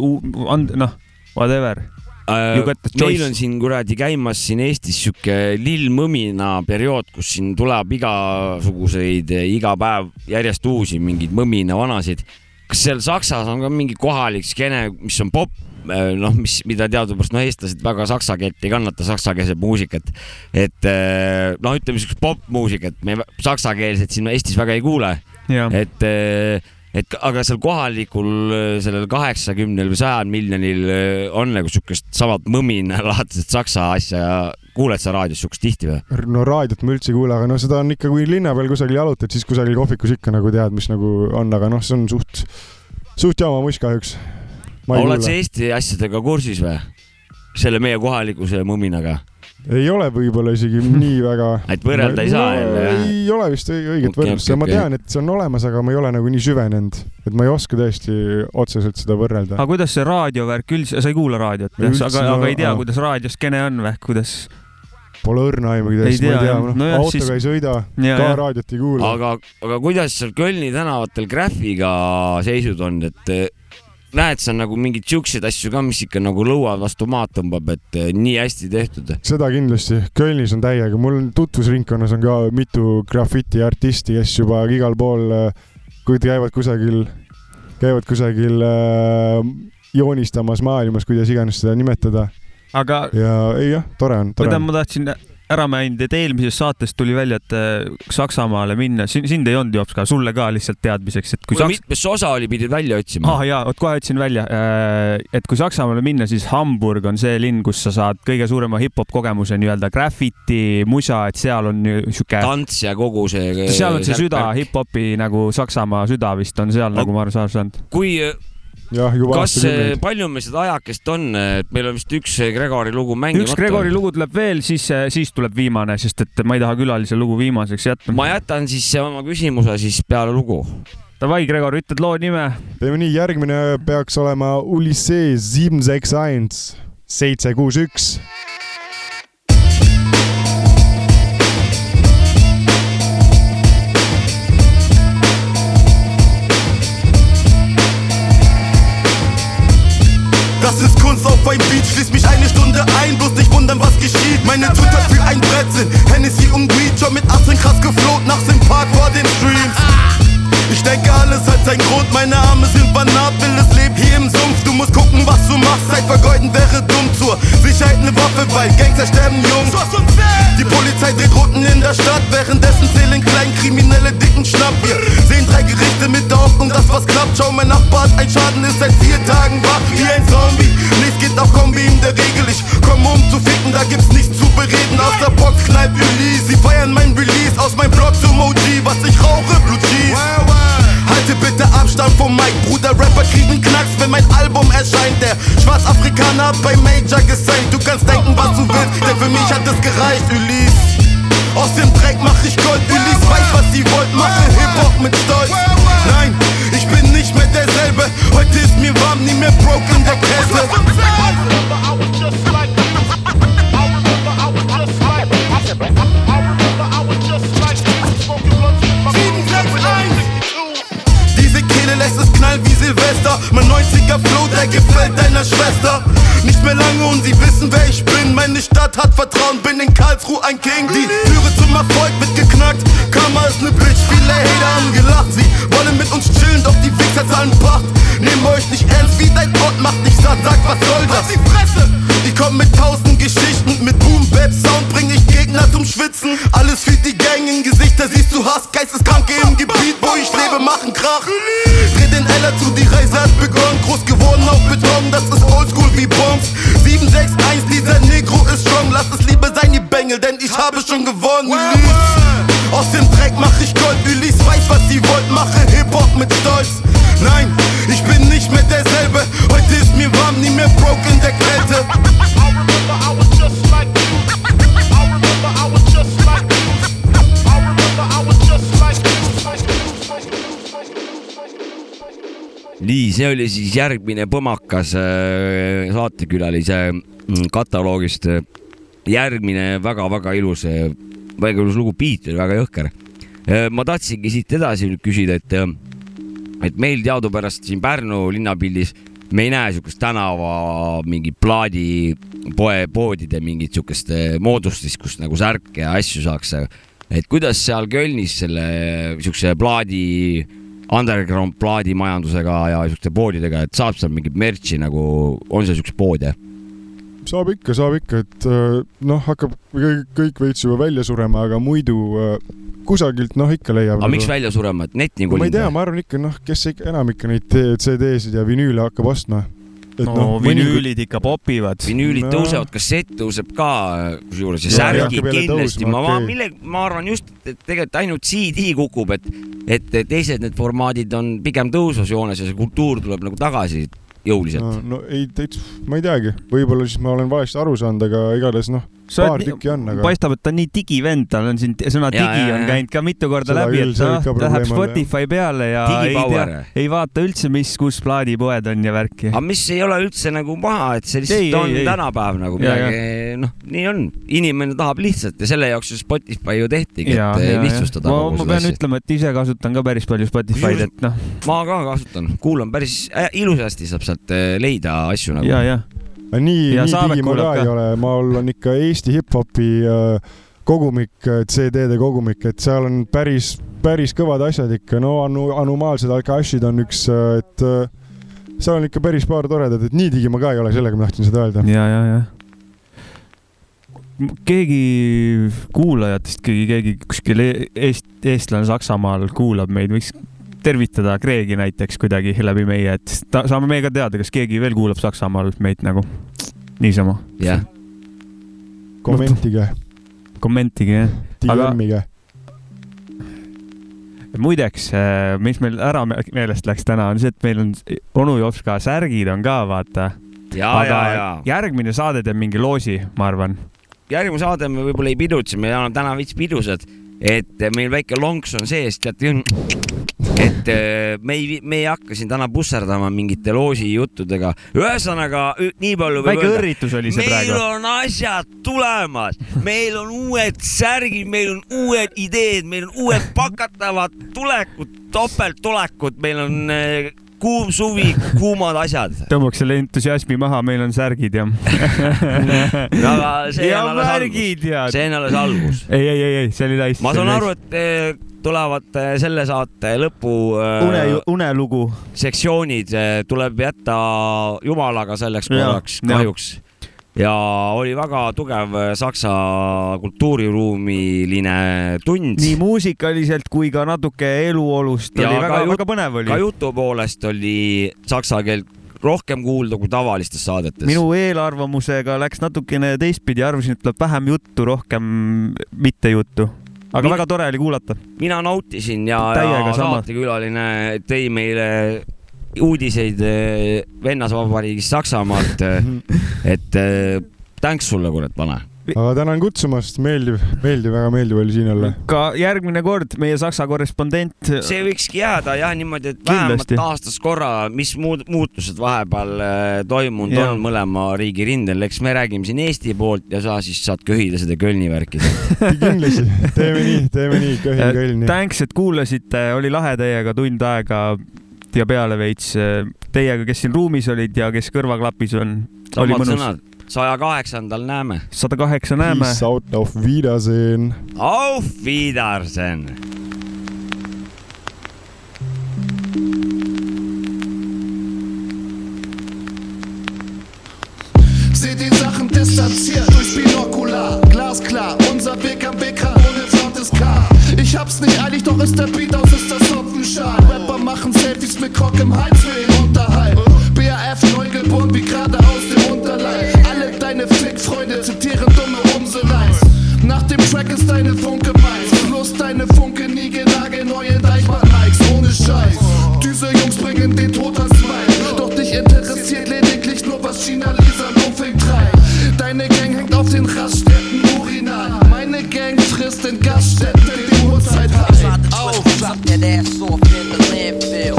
noh, whatever. Äh, meil on siin kuradi käimas siin Eestis sihuke lill mõmina periood, kus siin tuleb igasuguseid iga päev järjest uusi mingeid mõmina vanasid. kas seal Saksas on ka mingi kohalik skeene, mis on popp, noh, mis, mida teadupärast noh, eestlased väga saksa keelt ei kannata, saksakeelset muusikat. et eh, noh, ütleme siukest popmuusikat me saksakeelset siin Eestis väga ei kuule. et, et aga seal kohalikul äh, sellel kaheksakümnel või sajal miljonil äh, on nagu siukest samat mõminalaadset saksa asja ja kuuled sa raadios siukest tihti või? no raadiot ma üldse ei kuule, aga no seda on ikka, kui linna peal kusagil jalutad, siis kusagil kohvikus ikka nagu tead, mis nagu on, aga noh, see on suht, suht jama muss kahjuks. oled sa Eesti asjadega kursis või? selle meie kohaliku selle mõminaga? Ei ole võib-olla isegi nii väga. et võrrelda ei saa jälle, jah? ei ole vist õi- õiget Okei, võrdlust ja ma tean, et see on olemas, aga ma ei ole nagu nii süvenenud, et ma ei oska tõesti otseselt seda võrrelda. aga kuidas see raadiovärk üldse, sa ei kuula raadiot, aga, no, aga ei tea kuidas raadioskeene on või, kuidas? Pole õrna aimugi Ei täiesti, ma ei tea noh Nojah, autoga siis- ei sõida, ka jah. raadiot ei kuula. aga, aga kuidas seal Kölni tänavatel Graffiga seisud on, et näed sa nagu mingeid siukseid asju ka, mis ikka nagu lõuad vastu maad tõmbab, et eh, nii hästi tehtud? seda kindlasti, Kölnis on täiega, mul on tutvusringkonnas on ka mitu grafitiartisti, kes juba igal pool, kui käivad kusagil, käivad kusagil äh, joonistamas maailmas, kuidas iganes seda nimetada. aga ja ei jah, tore on, tore mida on. ma tahtsin ära maininud, et eelmises saates tuli välja, et äh, Saksamaale minna, sind ei olnud jops ka, sulle ka lihtsalt teadmiseks, et kui Saks-. mitmes osa oli, pidid välja otsima ah jaa, vot kohe ütlesin välja, et kui Saksamaale minna, siis Hamburg on see linn, kus sa saad kõige suurema hip-hop kogemuse nii-öelda graffiti, musa, et seal on sihuke. tants ja kogu see. seal on see süda, hip-hopi nagu Saksamaa süda vist on seal nagu ma aru saan kui, kas, aastakümneid. palju meil seda ajakest on, et meil on vist üks Gregori lugu mängimata. üks Gregori lugu tuleb veel, siis, siis tuleb viimane, sest et ma ei taha külalise lugu viimaseks jätta. ma jätan siis oma küsimuse siis peale lugu. Davai, Gregor, ütled loo nime? teeme nii, järgmine peaks olema Ulysses seitse kuus üks. Meine Twitter für ein Brett sind Hennessy und schon mit 18 krass gefloht, nachts im Park vor den Streams. Ich denke, alles hat seinen Grund, meine Arme sind vernarbt, wildes Leben hier im Sumpf. Du musst gucken, was du machst, Zeit vergeuden wäre dumm zur Sicherheit eine Waffe, weil Gangster sterben jung. Die Polizei dreht Runden in der Stadt, währenddessen zählen Kleinkriminelle dicken Schnapp. Wir sehen drei Gerichte mit der Hoffnung, dass was klappt. Schau, mein Nachbar hat ein Schaden, ist seit vier Tagen wach wie ein Zombie. Hat bei Major gesigned. Du kannst denken, was du willst, denn für mich hat es gereicht, Ulysse. Aus dem Dreck mach ich Gold, see oli siis järgmine põmakas äh, saatekülalise mm, kataloogist. järgmine väga-väga ilus, väga ilus lugu, beat oli väga jõhker. ma tahtsingi siit edasi nüüd küsida, et, et meil teadupärast siin Pärnu linnapildis me ei näe siukest tänava mingi plaadipoe, poodide mingit siukest äh, moodustist, kus nagu särke ja asju saaks. et kuidas seal Kölnis selle siukse plaadi underground plaadimajandusega ja siukeste poodidega, et saab seal mingit merch'i nagu, on seal siukseid poode? saab ikka, saab ikka, et äh, noh, hakkab kõik, kõik veits juba välja surema, aga muidu äh, kusagilt noh, ikka leiab. aga miks välja surema, et net nagu ma ei tea, ma arvan ikka noh, kes ikka enam ikka neid CD-sid ja vinüüle hakkab ostma. No, no vinüülid ikka popivad. vinüülid No. tõusevad, kassett tõuseb ka kusjuures ja särgid kindlasti, ma, ma okei. mille, ma arvan just, et tegelikult ainult CD kukub, et, et teised need formaadid on pigem tõusvas joones ja see kultuur tuleb nagu tagasi jõuliselt no,. no ei, täitsa, ma ei teagi, võib-olla siis ma olen valesti aru saanud, aga igatahes noh, paar oled tükki on, aga. paistab, et ta on nii digivend, tal on siin sõna Jaa, digi jaa, on käinud ka mitu korda Seda läbi, et noh läheb Spotify peale ja ei Digipower. tea, ei vaata üldse, mis, kus plaadipoed on ja värki. aga mis ei ole üldse nagu paha, et see Ei, lihtsalt ei, on ei. tänapäev nagu midagi, noh, nii on, inimene tahab lihtsalt ja selle jaoks ju Spotify ju tehtigi, et eh, lihtsustada ma, ma pean asja. ütlema, et ise kasutan ka päris palju Spotify'd, et noh, ma ka kasutan, kuulan päris äh, ilusasti saab sealt eh, leida asju nagu. ja, ja. nii, nii digi ma ka ei ole, mul on ikka Eesti hip-hopi äh, kogumik, CD-de kogumik, et seal on päris, päris kõvad asjad ikka, no anu-, Anumaalsed Alkashid on üks, et äh, seal on ikka päris paar toredat, et nii digi ma ka ei ole, sellega ma tahtsin seda öelda. ja, ja, ja. keegi kuulajatest, keegi, keegi kuskil e- eest, eestlane Saksamaal kuulab meid, võiks tervitada Kreegi näiteks kuidagi läbi meie, et ta, saame meie ka teada, kas keegi veel kuulab Saksamaal meid nagu niisama. jah, kommentige, kommentige jah. aga DM-ige. muideks, mis meil ära me- meelest läks täna, on see, et meil on onu Jopska särgid on ka, vaata. ja, ja, ja. järgmine saade teeb mingi loosi, ma arvan. järgmine saade me võib-olla ei pidutse, me oleme täna veits pidusad, et meil väike lonks on sees, teate, et eh, me ei, me ei hakka siin täna pusserdama mingite loosi juttudega. ühesõnaga nii palju võib väike öelda. õrritus oli see meil praegu. on asjad tulemas, meil on uued särgid, meil on uued ideed, meil on uued pakatavad tulekud, topelttulekud, meil on eh, kuum suvi, kuumad asjad. tõmbaks selle entusiasmi maha, meil on särgid ja. aga see ja on alles algus, see on alles algus. ei, ei, ei, ei, see oli täis. ma saan aru, et tulevad eh, selle saate lõpu eh, une, unelugu. sektsioonid eh, tuleb jätta jumalaga selleks korraks kahjuks. Ja oli väga tugev eh, saksa kultuuriruumiline tund. nii muusikaliselt kui ka natuke eluolust Ja oli väga, väga põnev oli ka. jutu poolest oli saksa keelt rohkem kuulda kui tavalistes saadetes. minu eelarvamusega läks natukene teistpidi, arvasin, et tuleb vähem juttu, rohkem mitte juttu. aga Min- väga tore oli kuulata. mina nautisin ja, ja saatekülaline tõi meile uudiseid eh, Vennasvabariigist Saksamaalt. et eh, thanks sulle, kurat, vana. aga tänan kutsumast, meeldiv, meeldiv, väga meeldiv oli siin olla. ka järgmine kord meie Saksa korrespondent. see võikski jääda jah niimoodi, et vähemalt aastas korra, mis muud muutused vahepeal eh, toimunud Jah. on mõlema riigi rindel, eks me räägime siin Eesti poolt ja sa siis saad köhida seda Kölni värki. kindlasti, teeme nii, teeme nii, kõhin, kõhin. Thanks, et kuulasite, oli lahe teiega tund aega ja peale veits teiega, kes siin ruumis olid ja kes kõrvaklapis on. oli samad mõnus. sõnad, saja kaheksandal näeme. sada kaheksa näeme. Peace out, auf Wiedersehen. Auf Wiedersehen. Seh die Sachen distanziert durchs Binokular. Glasklar, unser Weg am Wegrand ohne flautes K. Ich hab's nicht eilig, doch ist der Beat aus, ist das Hopfenschal. Rapper machen Selfies mit Cock im Hals für den Unterhalt. BAF neugeboren wie gerade aus dem Unterleib. Alle deine Fick-Freunde zitieren dumme Umseleis. Nach dem Track ist deine Funke meins. Plus deine Funke nie genagelt, neue Deichmann-Mikes ohne Scheiß. Diese Jungs bringen den Tod ans Bein. Doch dich interessiert lediglich nur, was China Lisa Lofing treibt. Deine Gang hängt auf den Raststätten Urinal. Meine Gang frisst in Gaststätten den Uhrzeitheim. Auf! Drop that ass off in the landfill.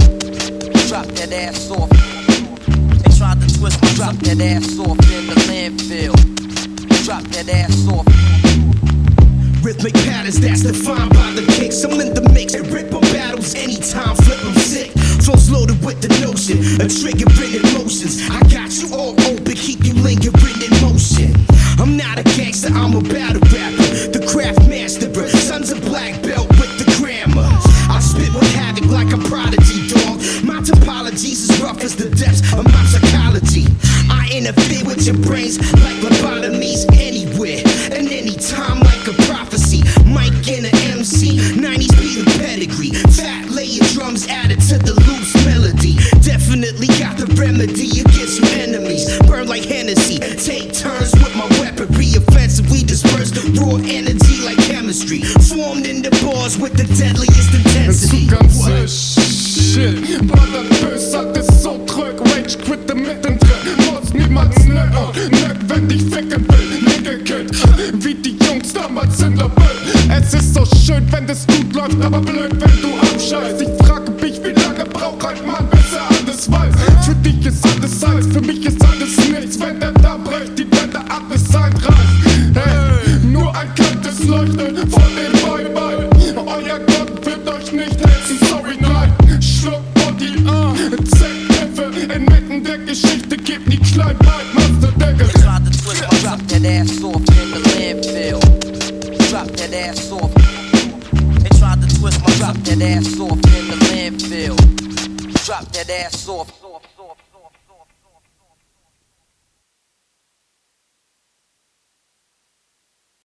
Drop that ass off. They tried to twist me. Drop that ass off in the landfill. Drop that ass off. Rhythmic patterns that's defined by the kicks. I'm in the mix and rip up battles anytime, flip 'em sick. Flows loaded with the notion of triggering emotions. I got you all open, keep you lingering in motion. I'm not a gangster, I'm a battle rapper. Craft masterer, sons of black belt with the grammar. I spit with havoc like a prodigy dog. My topologies as rough as the depths of my psychology. I interfere with your brains like